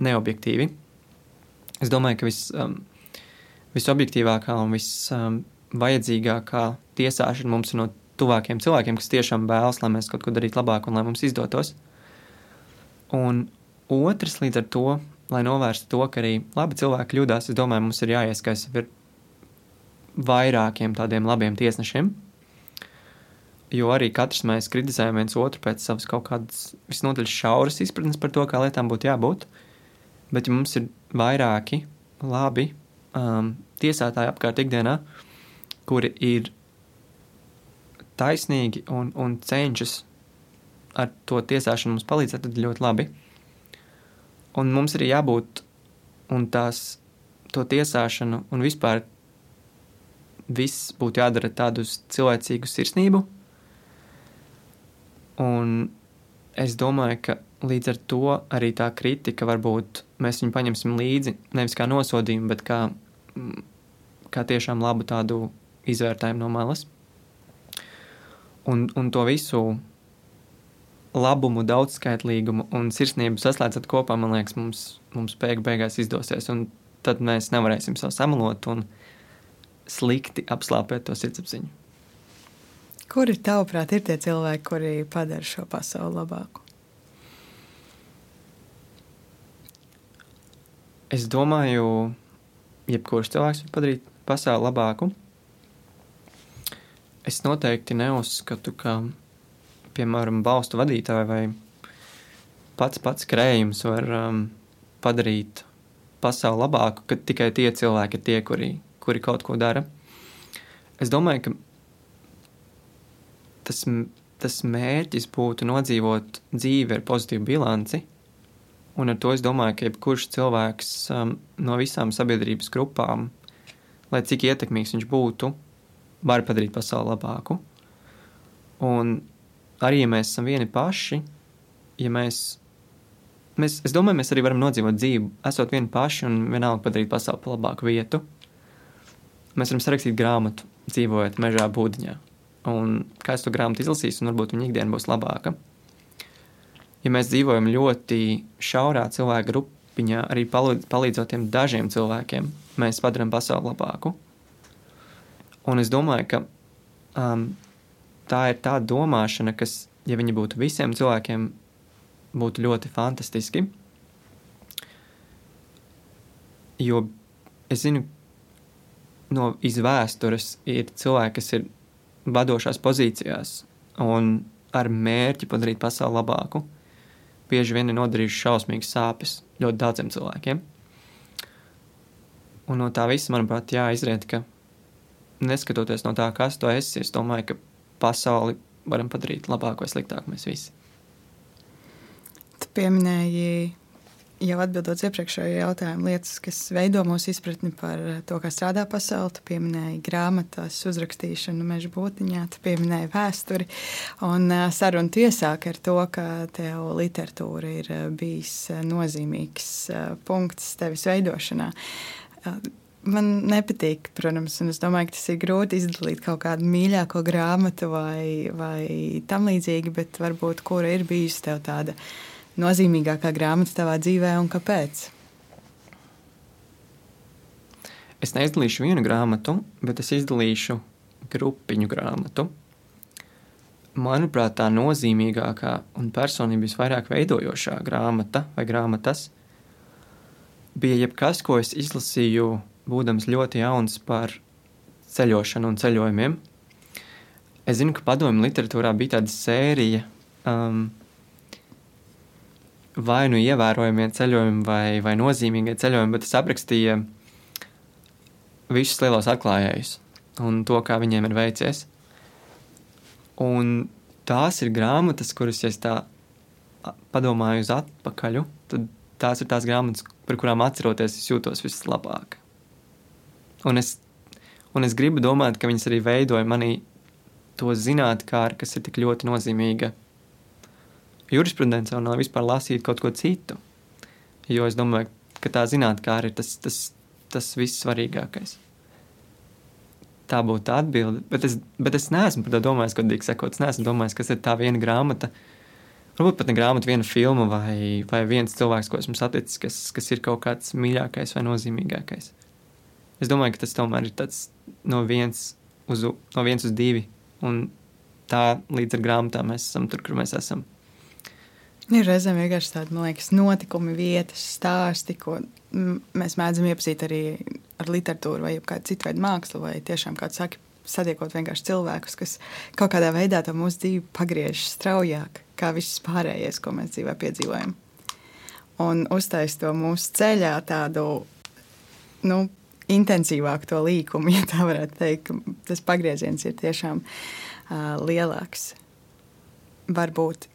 neobjektīvi. Es domāju, ka viss. Um, visobjektīvākā un visvajadzīgākā um, tiesāšana mums ir no tuvākiem cilvēkiem, kas tiešām vēlas, lai mēs kaut ko darītu labāk un lai mums izdotos. Un otrs, līdz ar to, lai novērstu to, ka arī labi cilvēki kļūdās, es domāju, mums ir jāieskaisa ar vairākiem tādiem labiem tiesnešiem. Jo arī katrs mēs kritizējam viens otru pēc savas kaut kādas visnotaļ šauras izpratnes par to, kā lietām būtu jābūt. Bet, ja mums ir vairāki labi um, tiesātāji apkārt ikdienā, kuri ir taisnīgi un, un cenšas ar to tiesāšanu mums palīdzēt, tad ļoti labi. Un mums ir jābūt un tās to tiesāšanu un vispār viss būtu jādara tādu cilvēcīgu sirsnību. Un es domāju, ka līdz ar to arī tā kritika varbūt mēs viņu paņemsim līdzi nevis kā nosodījumu, bet kā kā tiešām labu tādu izvērtējumu no malas. Un, un to visu labumu, daudzskaitlīgumu un sirsnību saslēdzot kopā, man liekas, mums, mums beig beigās izdosies. Un tad mēs nevarēsim savu samalot un slikti apslāpēt to sirdsapziņu. Kuri tavuprāt ir tie cilvēki, kuri padara šo pasauli labāku? Es domāju, jebkurš cilvēks var padarīt pasauli labāku. Es noteikti neuzskatu, ka, piemēram, valstu vadītāji vai pats pats krējums var um, padarīt pasauli labāku, ka tikai tie cilvēki ir tie, kuri, kuri kaut ko dara. Es domāju, ka tas, tas mērķis būtu nodzīvot dzīvi ar pozitīvu bilanci Un ar to es domāju, ka jebkurš cilvēks um, no visām sabiedrības grupām, lai cik ietekmīgs viņš būtu, var padarīt pasauli labāku. Un arī, ja mēs esam vieni paši, ja mēs, mēs, es domāju, mēs arī varam nodzīvot dzīvi, esot vieni paši un vienalga padarīt pasauli par labāku vietu. Mēs varam sarakstīt grāmatu, dzīvojot mežā būdiņā. Un kā es to grāmatu izlasīšu, un varbūt viņa ikdiena būs labāka ja mēs dzīvojam ļoti šaurā cilvēku grupiņā, arī palīdzot tiem dažiem cilvēkiem, mēs padarām pasauli labāku. Un es domāju, ka um, tā ir tā domāšana, kas, ja viņi būtu visiem cilvēkiem, būtu ļoti fantastiski. Jo es zinu, no izvēstures ir cilvēki, kas ir vadošās pozīcijās un ar mērķi padarīt pasauli labāku bieži vien ir nodarījuši šausmīgas sāpes ļoti daudziem cilvēkiem. Un no tā visa, manuprāt, jāizriet, ka neskatoties no tā, kas tu esi, es domāju, ka pasauli varam padarīt labāku vai sliktāku mēs visi. Tu pieminēji jau atbildot iepriekšējo jautājumu, lietas, kas veido mūsu izpratni par to, kā strādā pasaule. Tu pieminēji grāmatas uzrakstīšanu, meža būtiņā, tu pieminēji vēsturi. Un saruna tiesāk ar to, ka tev literatūra ir bijis nozīmīgs punkts tevis veidošanā. man nepatīk, protams, un es domāju, ka tas ir grūti izdalīt kaut kādu mīļāko grāmatu vai, vai tam līdzīgi, bet varbūt kura ir bijusi tev tāda nozīmīgākā grāmata tavā dzīvē un kāpēc? Es neizdalīšu vienu grāmatu, bet es izdalīšu grupiņu grāmatu. Manuprāt, tā nozīmīgākā un personīgi visvairāk veidojošā grāmata vai grāmatas bija jebkas, ko es izlasīju, būdams ļoti jauns par ceļošanu un ceļojumiem. Es zinu, ka padomju literatūrā bija tāda sērija, um, vai nu ievērojamie ceļojumi, vai, vai nozīmīgie ceļojumi, bet es aprakstīju visus lielos atklājējus un to, kā viņiem ir veicies. Un tās ir grāmatas, kuras, ja es tā padomāju uz atpakaļ, tad tās ir tās grāmatas, par kurām atceroties, es jūtos vislabāk. Un es, un es gribu domāt, ka viņas arī veidoja manī to zinātnē, kas ir tik ļoti nozīmīga jurisprudencē un vispār lasīt kaut ko citu. Jo es domāju, ka tā zinātnē ir tas, tas, tas viss svarīgākais. Tā būtu atbilde. Bet es, bet es neesmu par to domājis, godīgi sakot. Es neesmu domājis, kas ir tā viena grāmata. Varbūt pat ne grāmata, viena filma vai, vai viens cilvēks, ko esmu saticis, kas, kas ir kaut kāds mīļākais vai nozīmīgākais. Es domāju, ka tas tomēr ir tāds no viens uz, no viens uz divi. Un tā līdz ar grāmatām mēs esam tur, kur mēs esam. Ir reizēm vienkārši tādi, man liekas, notikumi, vietas, stāsti, ko mēs mēdzam iepazīt arī ar literatūru vai kādu citu veidu mākslu, vai tiešām, kā saka, satiekot vienkārši cilvēkus, kas kaut kādā veidā to mūsu dzīvi pagriež straujāk, kā viss pārējais, ko mēs dzīvē piedzīvojam. Un uztais to mūsu ceļā tādu, nu, intensīvāku to līkumu, ja tā varētu teikt, tas pagrieziens ir tiešām uh, lielāks. Varbūt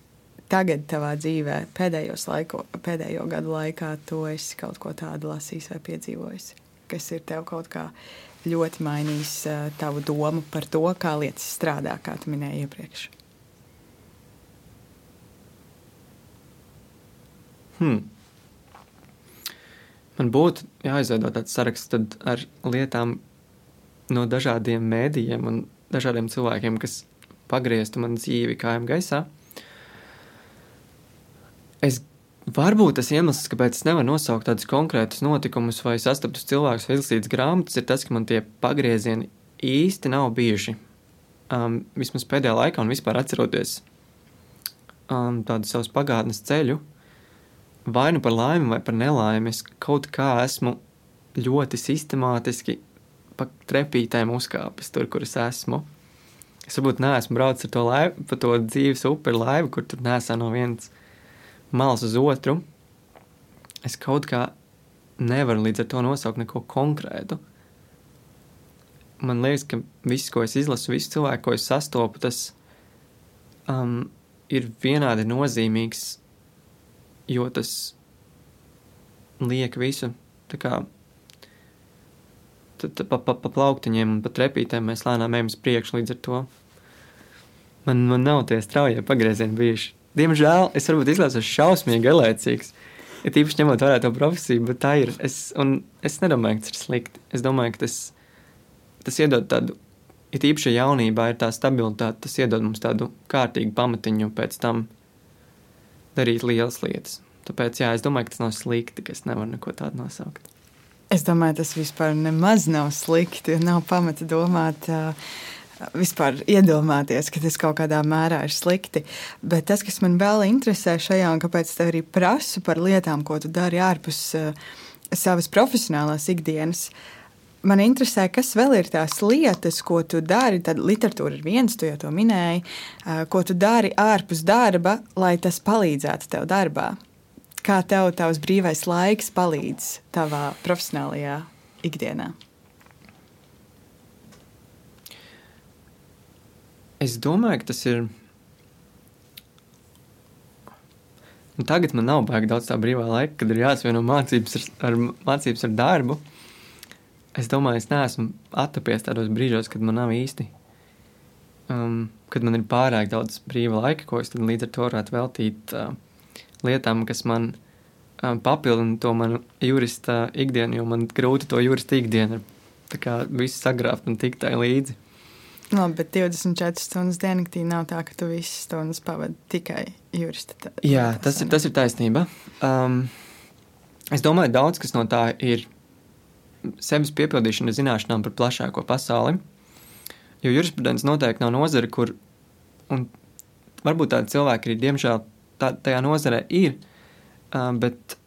tagad tavā dzīvē, pēdējos laiko, pēdējo gadu laikā, tu esi kaut ko tādu lasījis vai piedzīvojis, kas ir tev kaut kā ļoti mainījis uh, tavu domu par to, kā lietas strādā, kā tu minēji iepriekš? Hmm. Man būtu jāizveido tāds saraksts ar lietām no dažādiem mēdījiem un dažādiem cilvēkiem, kas pagrieztu manu dzīvi kājām gaisā. Es varbūt tas iemesls, kāpēc es nevaru nosaukt tādus konkrētus notikumus vai sastaptus cilvēkus vai izlasītas grāmatas, ir tas, ka man tie pagriezieni īsti nav bijuši. Um, vismaz pēdējā laikā, un vispār atceroties um, tādu savus pagātnes ceļu, vai nu par laimi, vai par nelaimi, es kaut kā esmu ļoti sistemātiski pa trepītēm uzkāpis tur, kur es esmu. Es varbūt neesmu braucis ar to laivu, pa to dzīves upi ar laivu, kur tur nesā no vienas malas uz otru, es kaut kā nevaru līdz ar to nosaukt neko konkrētu. Man liekas, ka viss, ko es izlasu, visu cilvēku, ko es sastopu, tas um, ir vienādi nozīmīgs, jo tas liek visu tā kā pa, pa, pa plauktiņiem un pa trepītēm mēs lēnām ejam uz priekšu līdz ar to. Man, man nav tie straujie pagriezieni bijuši. Diemžēl es varbūt izlaisos šausmīgi galēcīgs. Ir īpaši ņemot vērā to profesiju, bet tā ir. Es, es nedomāju, ka tas ir slikti. Es domāju, ka tas, tas iedod tādu, ja īpaši jaunībā, ir tā stabilitāte. Tas iedod mums tādu kārtīgu pamatiņu pēc tam darīt lielas lietas. Tāpēc, jā, es domāju, ka tas nav slikti, ka es nevaru neko tādu nosaukt. Es domāju, tas vispār nemaz nav slikti. Nav pamata domāt. Uh, vispār iedomāties, ka tas kaut kādā mērā ir slikti. Bet tas, kas man vēl interesē šajā, un kāpēc te arī prasu par lietām, ko tu dari ārpus uh, savas profesionālās ikdienas, man interesē, kas vēl ir tās lietas, ko tu dari. Tad literatūra ir viens, tu jau to minēji, uh, ko tu dari ārpus darba, lai tas palīdzētu tev darbā. Kā tev tavs brīvais laiks palīdz tavā profesionālajā ikdienā? Es domāju, ka tas ir. Nu, tagad man nav baigi daudz tā brīvā laika, kad ir jāsvieno mācības ar, ar, mācības ar darbu. Es domāju, es neesmu attapies tādos brīžos, kad man nav īsti. Um, kad man ir pārāk daudz brīva laika, ko es līdz ar to varētu veltīt uh, lietām, kas man um, papildina to manu jurista ikdienu, jo man grūti to jurista ikdienu visu sagrābt un tikt tai līdzi. Labi, bet 24 stundas diennaktī nav tā, ka tu visas stundas pavadi tikai jurista. Tā, Jā, tas ir, tas ir taisnība. Um, es domāju, daudz kas no tā ir sevis piepildīšana zināšanām par plašāko pasauli. Jo jurisprudence noteikti nav nozare, kur, varbūt tādi cilvēki arī, diemžēl, tā, tajā nozarē ir, uh, bet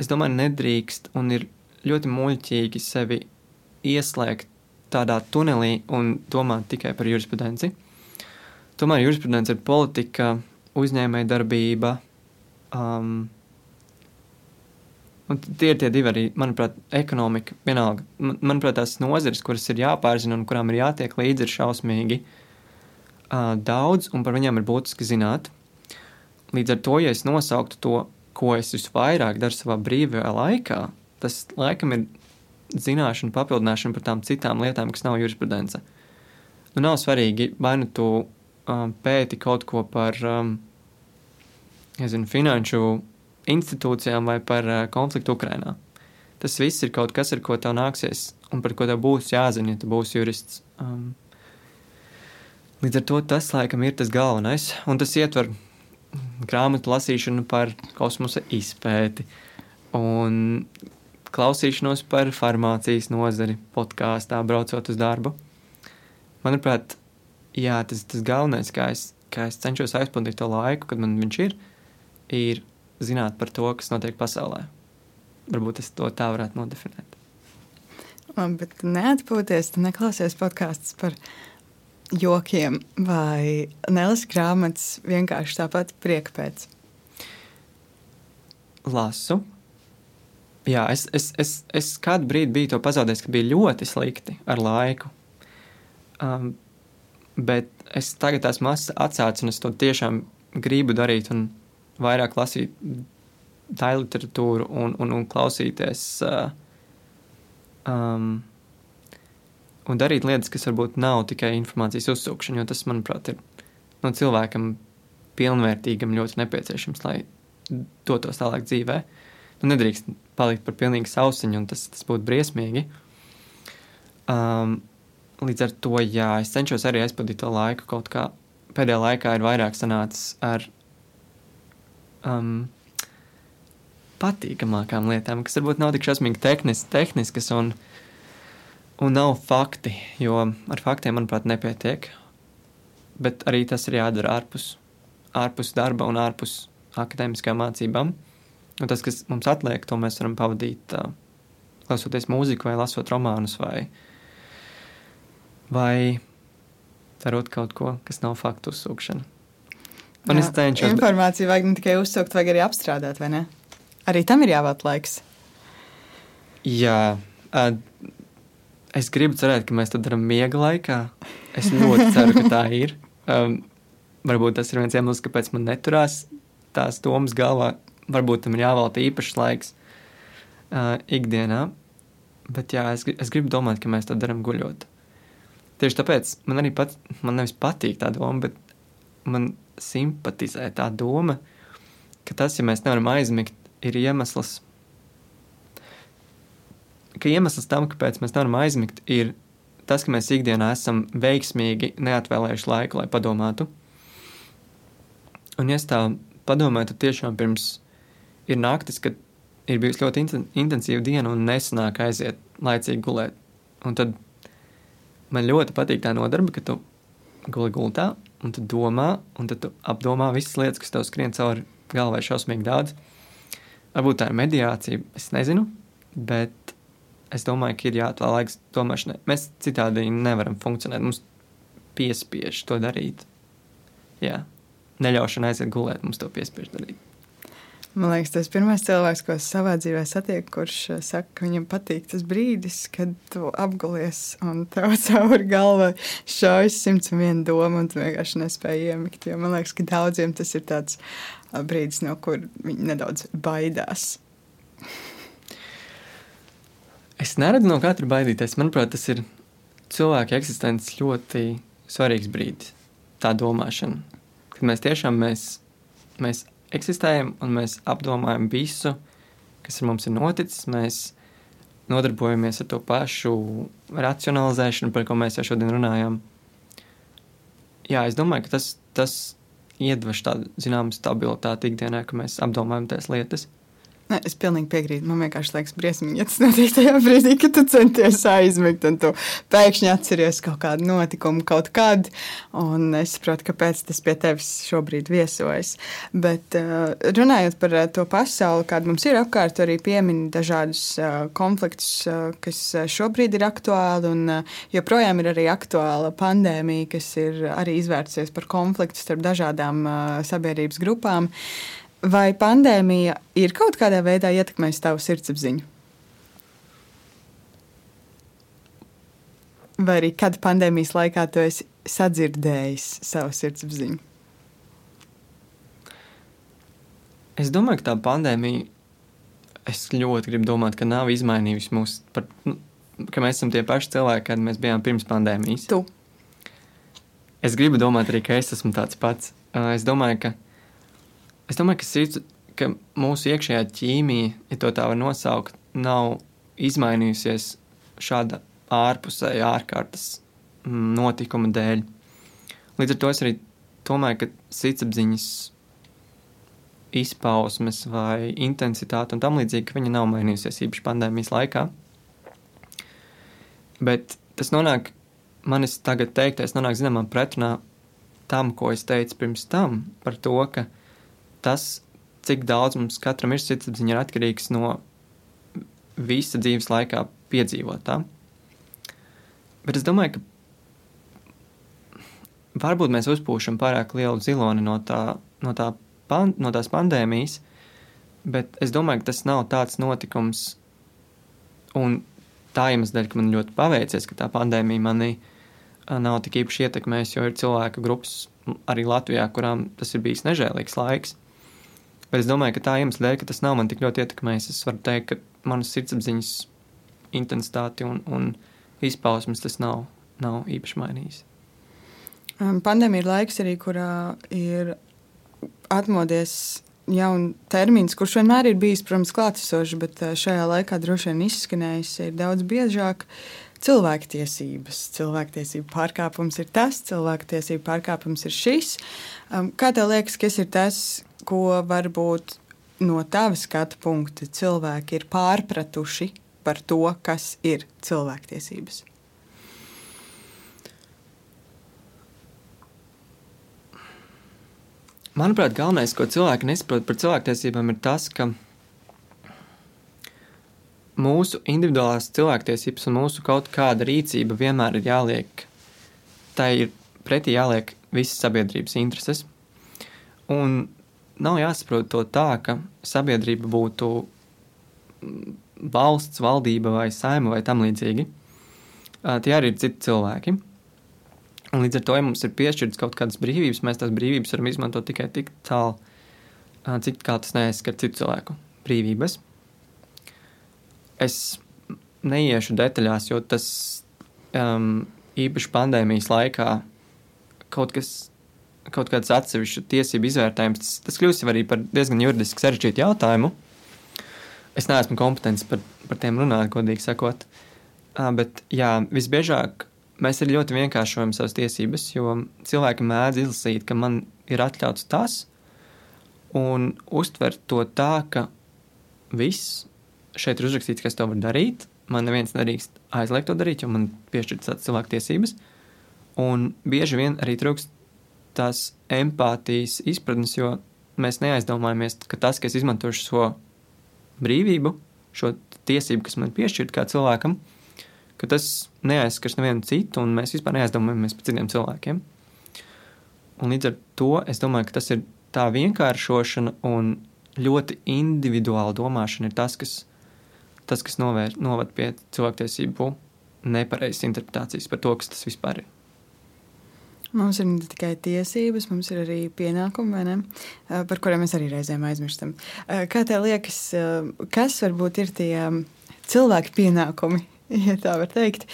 es domāju, nedrīkst un ir ļoti muļķīgi sevi ieslēgt tādā tunelī un domāt tikai par jurisprudenci. Tomēr jurisprudence ir politika, uzņēmēja darbība. Um, tie ir tie divi arī, manuprāt, ekonomika. Vienalga, man, manuprāt, tās nozeres, kuras ir jāpārzina un kurām ir jātiek līdzi, ir šausmīgi uh, daudz, un par viņiem ir būtiski zināt. Līdz ar to, ja es nosauktu to, ko es visvairāk daru savā brīvajā laikā, tas laikam ir zināšanu papildināšanu par tām citām lietām, kas nav jurisprudence. Nu, nav svarīgi, vai nu tu um, pēti kaut ko par um, nezinu, finanšu institūcijām vai par uh, konfliktu Ukrajinā. Tas viss ir kaut kas, ar ko tev nāksies un par ko tev būs jāzina, ja tu būsi jurists. Um, līdz ar to tas laikam ir tas galvenais, un tas ietver grāmatu lasīšanu par kosmosa izpēti un klausīšanos par farmācijas nozari podkāstā, braucot uz darbu. Manuprāt, jā, tas ir tas galvenais, kā es, kā es cenšos aizpildīt to laiku, kad man viņš ir, ir zināt par to, kas notiek pasaulē. Varbūt es to tā varētu nodefinēt. Labi, bet neatpūties, neklausies podkāstus par jokiem vai nelasi grāmatas vienkārši tāpat prieka pēc. Lasu, Jā, es, es, es, es kādu brīdi biju to pazaudējis, ka bija ļoti slikti ar laiku. Um, bet es tagad esmu atsācis, un es to tiešām gribu darīt, un vairāk lasīt tā literatūru un, un, un klausīties. Uh, um, un darīt lietas, kas varbūt nav tikai informācijas uzsūkšana, jo tas, manuprāt, ir no cilvēkam pilnvērtīgam ļoti nepieciešams, lai dotos tālāk dzīvē. Nu, nedrīkst palikt par pilnīgi sausiņu, un tas, tas būtu briesmīgi. Um, līdz ar to, jā, es cenšos arī aizpildīt to laiku kaut kā. Pēdējā laikā ir vairāk sanācis ar um, patīkamākām lietām, kas varbūt nav tik šausmīgi tehnis, tehniskas un, un nav fakti, jo ar faktiem, manuprāt, nepietiek. Bet arī tas ir jādara ārpus, ārpus darba un ārpus akadēmiskām mācībām. Un tas, kas mums atliek, to mēs varam pavadīt uh, klausoties mūziku, vai lasot romānus, vai, vai darot kaut ko, kas nav faktu uzsūkšana. Jā, es cenšos. Informāciju vajag ne tikai uzsūkt, vajag arī apstrādāt, vai ne? Arī tam ir jāvēl laiks. Jā, uh, es gribu cerēt, ka mēs to darām miega laikā. Es ļoti ceru, ka tā ir. Um, varbūt tas ir viens iemesls, kāpēc man neturās tās domas galvā varbūt tam ir jāvelta īpašs laiks uh, ikdienā. Bet jā, es, es gribu domāt, ka mēs to darām guļot. Tieši tāpēc man arī pat, man nevis patīk tā doma, bet man simpatizē tā doma, ka tas, ja mēs nevaram aizmigt, ir iemesls, ka iemesls tam, kāpēc mēs nevaram aizmigt, ir tas, ka mēs ikdienā esam veiksmīgi neatvēlējuši laiku, lai padomātu. Un, ja es tā padomāju, tad tiešām pirms ir naktis, kad ir bijusi ļoti intensīva diena un nesanāk aiziet laicīgi gulēt. Un tad man ļoti patīk tā nodarbe, ka tu guli gultā un tu domā, un tu apdomā visas lietas, kas tev skrien cauri galvai šausmīgi daudz. Varbūt tā ir mediācija, es nezinu, bet es domāju, ka ir jāatvēl laiks domāšanai. Mēs citādi nevaram funkcionēt, mums piespiež to darīt. Jā, neļaušana aiziet gulēt, mums to piespiež darīt. Man liekas, tas ir pirmais cilvēks, ko es savā dzīvē satieku, kurš eh, saka, ka viņam patīk tas brīdis, kad tu apgulies un tev cauri galvai šaujas simts un viena doma, un tu vienkārši nespēji iemigt. Jo man liekas, ka daudziem tas ir tāds brīdis, no kur viņi nedaudz baidās. Es neredzu no katra baidīties. Manuprāt, tas ir cilvēka eksistences ļoti svarīgs brīdis. Tā domāšana, kad mēs tiešām mēs, mēs eksistējam un mēs apdomājam visu, kas ar mums ir noticis. Mēs nodarbojamies ar to pašu racionalizēšanu, par ko mēs jau šodien runājām. Jā, es domāju, ka tas, tas iedvež tādu zināmu stabilitāti ikdienā, ka mēs apdomājam tās lietas. Ne, es pilnīgi piekrītu. Man vienkārši liekas, briesmīgi, ja tas notiek tajā brīdī, kad tu centies aizmigt, un tu pēkšņi atceries kaut kādu notikumu kaut kad. Un es saprotu, kāpēc tas pie tevis šobrīd viesojas. Bet uh, runājot par uh, to pasauli, kāda mums ir apkārt, arī piemin dažādus uh, konfliktus, kas šobrīd ir aktuāli. Un joprojām ir arī aktuāla pandēmija, kas ir arī izvērsies par konfliktu starp dažādām sabiedrības grupām. Vai pandēmija ir kaut kādā veidā ietekmējusi tavu sirdsapziņu? Vai arī kad pandēmijas laikā tu esi sadzirdējis savu sirdsapziņu? Es domāju, ka tā pandēmija, es ļoti gribu domāt, ka nav izmainījusi mūs, par, nu, ka mēs esam tie paši cilvēki, kādi mēs bijām pirms pandēmijas. Tu. Es gribu domāt arī, ka es esmu tāds pats. Es domāju, ka Es domāju, ka, sirds, ka mūsu iekšējā ķīmija, ja tā var nosaukt, nav izmainījusies šāda ārpusēja ārkārtas mm, notikuma dēļ. Līdz ar to es arī domāju, ka sirdsapziņas izpausmes vai intensitāte un tam līdzīgi, viņa nav mainījusies īpaši pandēmijas laikā. Bet tas nonāk, manis tagad teiktais, nonāk zināmā pretrunā tam, ko es teicu pirms tam par to, ka tas, cik daudz mums katram ir sirdsapziņa, ir atkarīgs no visa dzīves laikā piedzīvotā. Bet es domāju, ka varbūt mēs uzpūšam pārāk lielu ziloni no, tā, no, tā pan, no tās pandēmijas, bet es domāju, ka tas nav tāds notikums, un tā iemesla dēļ, ka man ļoti paveicies, ka tā pandēmija manī nav tik īpaši ietekmējusi, jo ir cilvēku grupas arī Latvijā, kurām tas ir bijis nežēlīgs laiks. Bet es domāju, ka tā iemesla dēļ, ka tas nav man tik ļoti ietekmējis, es varu teikt, ka manas sirdsapziņas intensitāti un, un izpausmes tas nav, nav īpaši mainījis. Pandēmija ir laiks arī, kurā ir atmodies jauns termins, kurš vienmēr ir bijis, protams, klātesošs, bet uh, šajā laikā droši vien izskanējis ir daudz biežāk. Cilvēktiesības. Cilvēktiesību pārkāpums ir tas, cilvēktiesību pārkāpums ir šis. Kā tev liekas, kas ir tas, ko varbūt no tava skatu punkta cilvēki ir pārpratuši par to, kas ir cilvēktiesības? Manuprāt, galvenais, ko cilvēki nesaprot par cilvēktiesībām, ir tas, ka mūsu individuālās cilvēktiesības un mūsu kaut kāda rīcība vienmēr ir jāliek, tai ir pretī jāliek visas sabiedrības intereses. Un nav jāsaprot to tā, ka sabiedrība būtu valsts, valdība vai saima vai tam līdzīgi. Tie arī ir citi cilvēki. Un līdz ar to, ja mums ir piešķirtas kaut kādas brīvības, mēs tās brīvības varam izmantot tikai tik tālu, cik tā tas neaizskar citu cilvēku brīvības. Es neiešu detaļās, jo tas um, īpaši pandēmijas laikā kaut kas kaut kāds atsevišķu tiesību izvērtējums, tas, tas kļūst arī par diezgan juridiski sarežģītu jautājumu. Es neesmu kompetents par, par tiem runāt, godīgi sakot. Bet jā, visbiežāk mēs arī ļoti vienkāršojam savas tiesības, jo cilvēki mēdz izlasīt, ka man ir atļauts tas, un uztvert to tā, ka viss šeit ir uzrakstīts, kas to var darīt. Man neviens nedrīkst aizliegt to darīt, jo man piešķirtas cilvēku tiesības. Un bieži vien arī trūkst tās empātijas izpratnes, jo mēs neaizdomājamies, ka tas, ka es izmantošu šo brīvību, šo tiesību, kas man piešķirta kā cilvēkam, ka tas neaizskars nevienu citu, un mēs vispār neaizdomājamies par citiem cilvēkiem. Un līdz ar to es domāju, ka tas ir tā vienkāršošana un ļoti individuāla domāšana ir tas, kas, tas, kas novēr, novad pie cilvēktiesību nepareizas interpretācijas par to, kas tas vispār ir. Mums ir ne tikai tiesības, mums ir arī pienākumi, ne, par kuriem mēs arī reizēm aizmirstam. Kā tev liekas, kas varbūt ir tie cilvēki pienākumi, ja tā var teikt,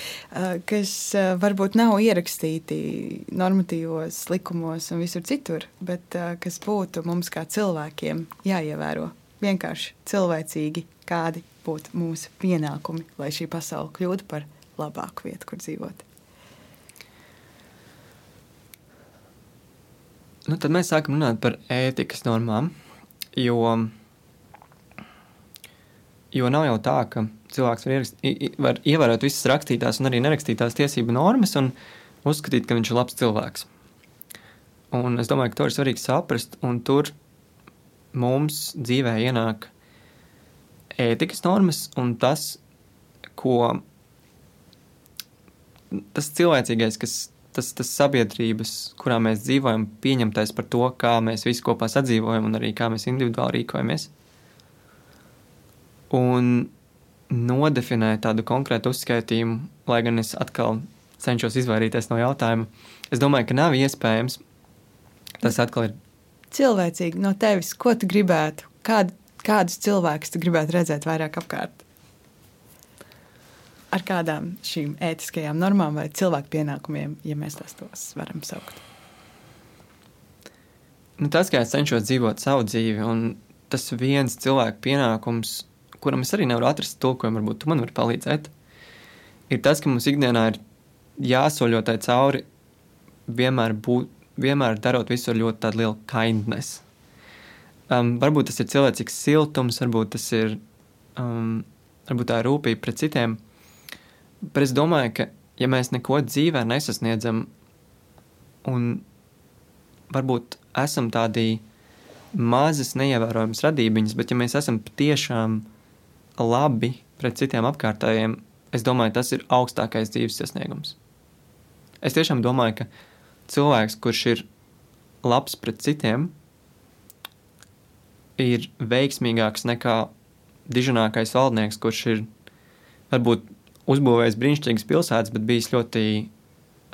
kas varbūt nav ierakstīti normatīvos likumos un visur citur, bet kas būtu mums kā cilvēkiem jāievēro? vienkārši cilvēcīgi, kādi būtu mūsu pienākumi, lai šī pasaule kļūtu par labāku vietu, kur dzīvot. Nu, tad mēs sākam runāt par ētikas normām, jo, jo nav jau tā, ka cilvēks var, ierakst, var ievērot visas rakstītās un arī nerakstītās tiesību normas un uzskatīt, ka viņš ir labs cilvēks. Un es domāju, ka to ir svarīgi saprast, tur mums dzīvē ienāk ētikas normas un tas, ko tas cilvēcīgais, kas tas, tas sabiedrības, kurā mēs dzīvojam, pieņemtais par to, kā mēs visi kopā sadzīvojam un arī kā mēs individuāli rīkojamies. Un nodefinēt tādu konkrētu uzskaitījumu, lai gan es atkal cenšos izvairīties no jautājuma, es domāju, ka nav iespējams. Tas atkal ir cilvēcīgi no tevis, ko tu gribētu, kād, kādus cilvēkus tu gribētu redzēt vairāk apkārt? Ar kādām šīm ētiskajām normām vai cilvēku pienākumiem, ja mēs tās tos varam saukt? Nu, tas, kā es cenšos dzīvot savu dzīvi, un tas viens cilvēku pienākums, kuram es arī nevaru atrast tulkojumu, varbūt tu man vari palīdzēt, ir tas, ka mums ikdienā ir jāsoļotai cauri vienmēr būt vienmēr darot visu ar ļoti lielu kindness. Um, varbūt tas ir cilvēcīgs siltums, varbūt tas ir um, varbūt tā ir rūpība pret citiem. Bet es domāju, ka ja mēs neko dzīvē nesasniedzam, un varbūt esam tādi mazas, neievērojamas radībiņas, bet ja mēs esam patiešām labi pret citiem apkārtējiem, es domāju, tas ir augstākais dzīves sasniegums. Es tiešām domāju, ka cilvēks, kurš ir labs pret citiem, ir veiksmīgāks nekā dižanākais valdnieks, kurš ir varbūt uzbūvējis brīnišķīgas pilsētas, bet bijis ļoti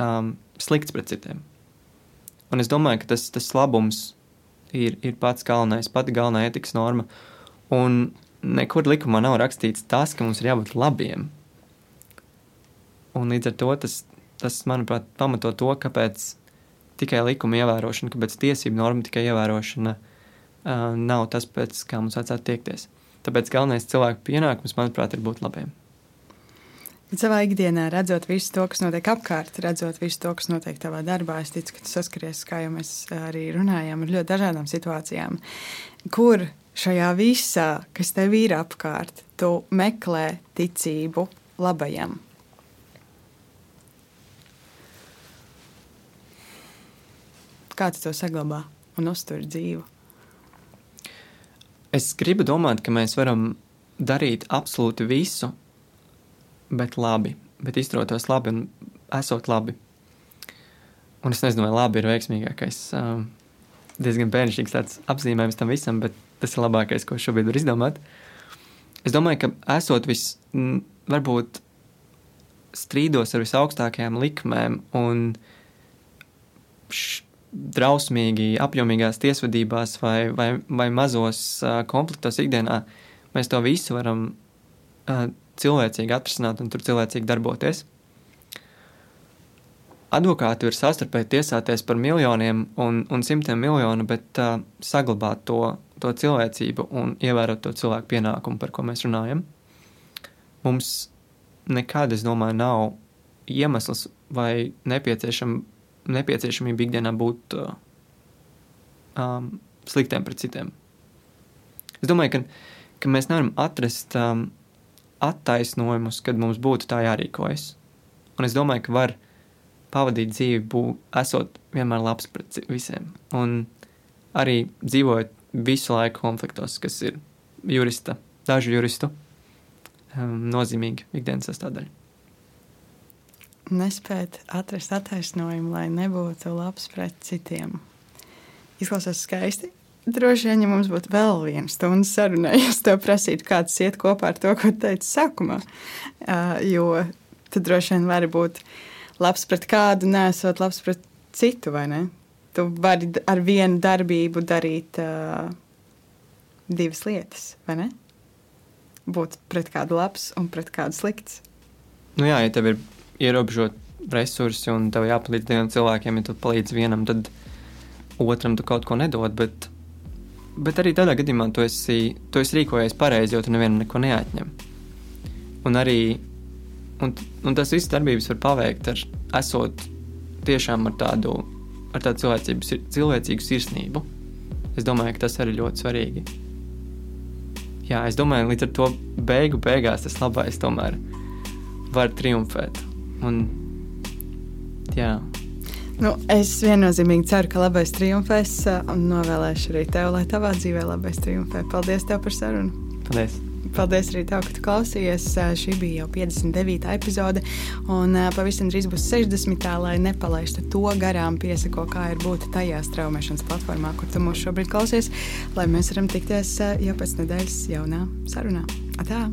um, slikts pret citiem. Un es domāju, ka tas, tas labums ir, ir pats galvenais, pati galvenā etikas norma. Un nekur likumā nav rakstīts tas, ka mums ir jābūt labiem. Un līdz ar to tas, tas manuprāt, pamato to, kāpēc tikai likuma ievērošana, ka pēc tiesību norma tikai ievērošana uh, nav tas, pēc kā mums vajadzētu tiekties. Tāpēc galvenais cilvēku pienākums, manuprāt, ir būt labiem. Bet savā ikdienā, redzot visu to, kas notiek apkārt, redzot visu to, kas notiek tavā darbā, es ticu, ka tu saskaries, kā jau mēs arī runājām, ar ļoti dažādām situācijām. Kur šajā visā, kas tev ir apkārt, tu meklē ticību labajam? Kā tu to saglabā un uztur dzīvu? Es gribu domāt, ka mēs varam darīt absolūti visu, bet labi, bet izturoties labi un esot labi. Un es nezinu, vai labi ir veiksmīgākais. Um, diezgan bērnišķīgs tāds apzīmējums tam visam, bet tas ir labākais, ko šobrīd var izdomāt. Es domāju, ka esot vis, varbūt strīdos ar visaugstākajām likmēm un š, drausmīgi apjomīgās tiesvedībās vai, vai, vai mazos uh, konfliktos ikdienā, mēs to visu varam uh, cilvēcīgi atrisināt un tur cilvēcīgi darboties. Advokāti ir sastarpēji tiesāties par miljoniem un, un simtiem miljonu, bet uh, saglabāt to, to cilvēcību un ievērot to cilvēku pienākumu, par ko mēs runājam. Mums nekad, es domāju, nav iemesls vai nepieciešama nepieciešamība ikdienā būt uh, um, sliktiem pret citiem. Es domāju, ka, ka mēs nevaram atrast um, attaisnojumus, kad mums būtu tā jārīkojas. Un es domāju, ka var pavadīt dzīvi, būt, esot vienmēr labs pret visiem. Un arī dzīvojot visu laiku konfliktos, kas ir jurista, dažu juristu um, nozīmīgi ikdienas sastāvdaļa nespēt atrast attaisnojumu, lai nebūtu labs pret citiem. Izklausās skaisti. Droši vien, ja mums būtu vēl viena stunda saruna, es tev prasītu, kāds iet kopā ar to, ko teicu sākumā. Uh, jo tu droši vien vari būt labs pret kādu, nesot labs pret citu, vai ne? Tu vari ar vienu darbību darīt uh, divas lietas, vai ne? Būt pret kādu labs un pret kādu slikts. Nu jā, ja tev ir ierobežot resursi un tev jāpalīdz diviem cilvēkiem, ja tu palīdzi vienam, tad otram tu kaut ko nedod. Bet Bet arī tādā gadījumā tu esi, tu esi rīkojies pareizi, jo tu nevienam neko neatņem. Un arī un, un tas viss darbības var paveikt ar esot tiešām ar tādu, ar tādu cilvēcīgu, cilvēcīgu sirsnību. Es domāju, ka tas arī ļoti svarīgi. Jā, es domāju, līdz ar to beigu beigās tas labais tomēr var triumfēt. Un, jā. Nu, es viennozīmīgi ceru, ka labais triumfēs un novēlēšu arī tev, lai tavā dzīvē labais triumfē. Paldies tev par sarunu! Paldies! Paldies arī tev, ka tu klausījies. Šī bija jau 59. epizode, un pavisam drīz būs 60. lai nepalaistu to garām, piesako, kā ir būt tajā straumēšanas platformā, kur tu mūs šobrīd klausies, lai mēs varam tikties jau pēc nedēļas jaunā sarunā. Atā!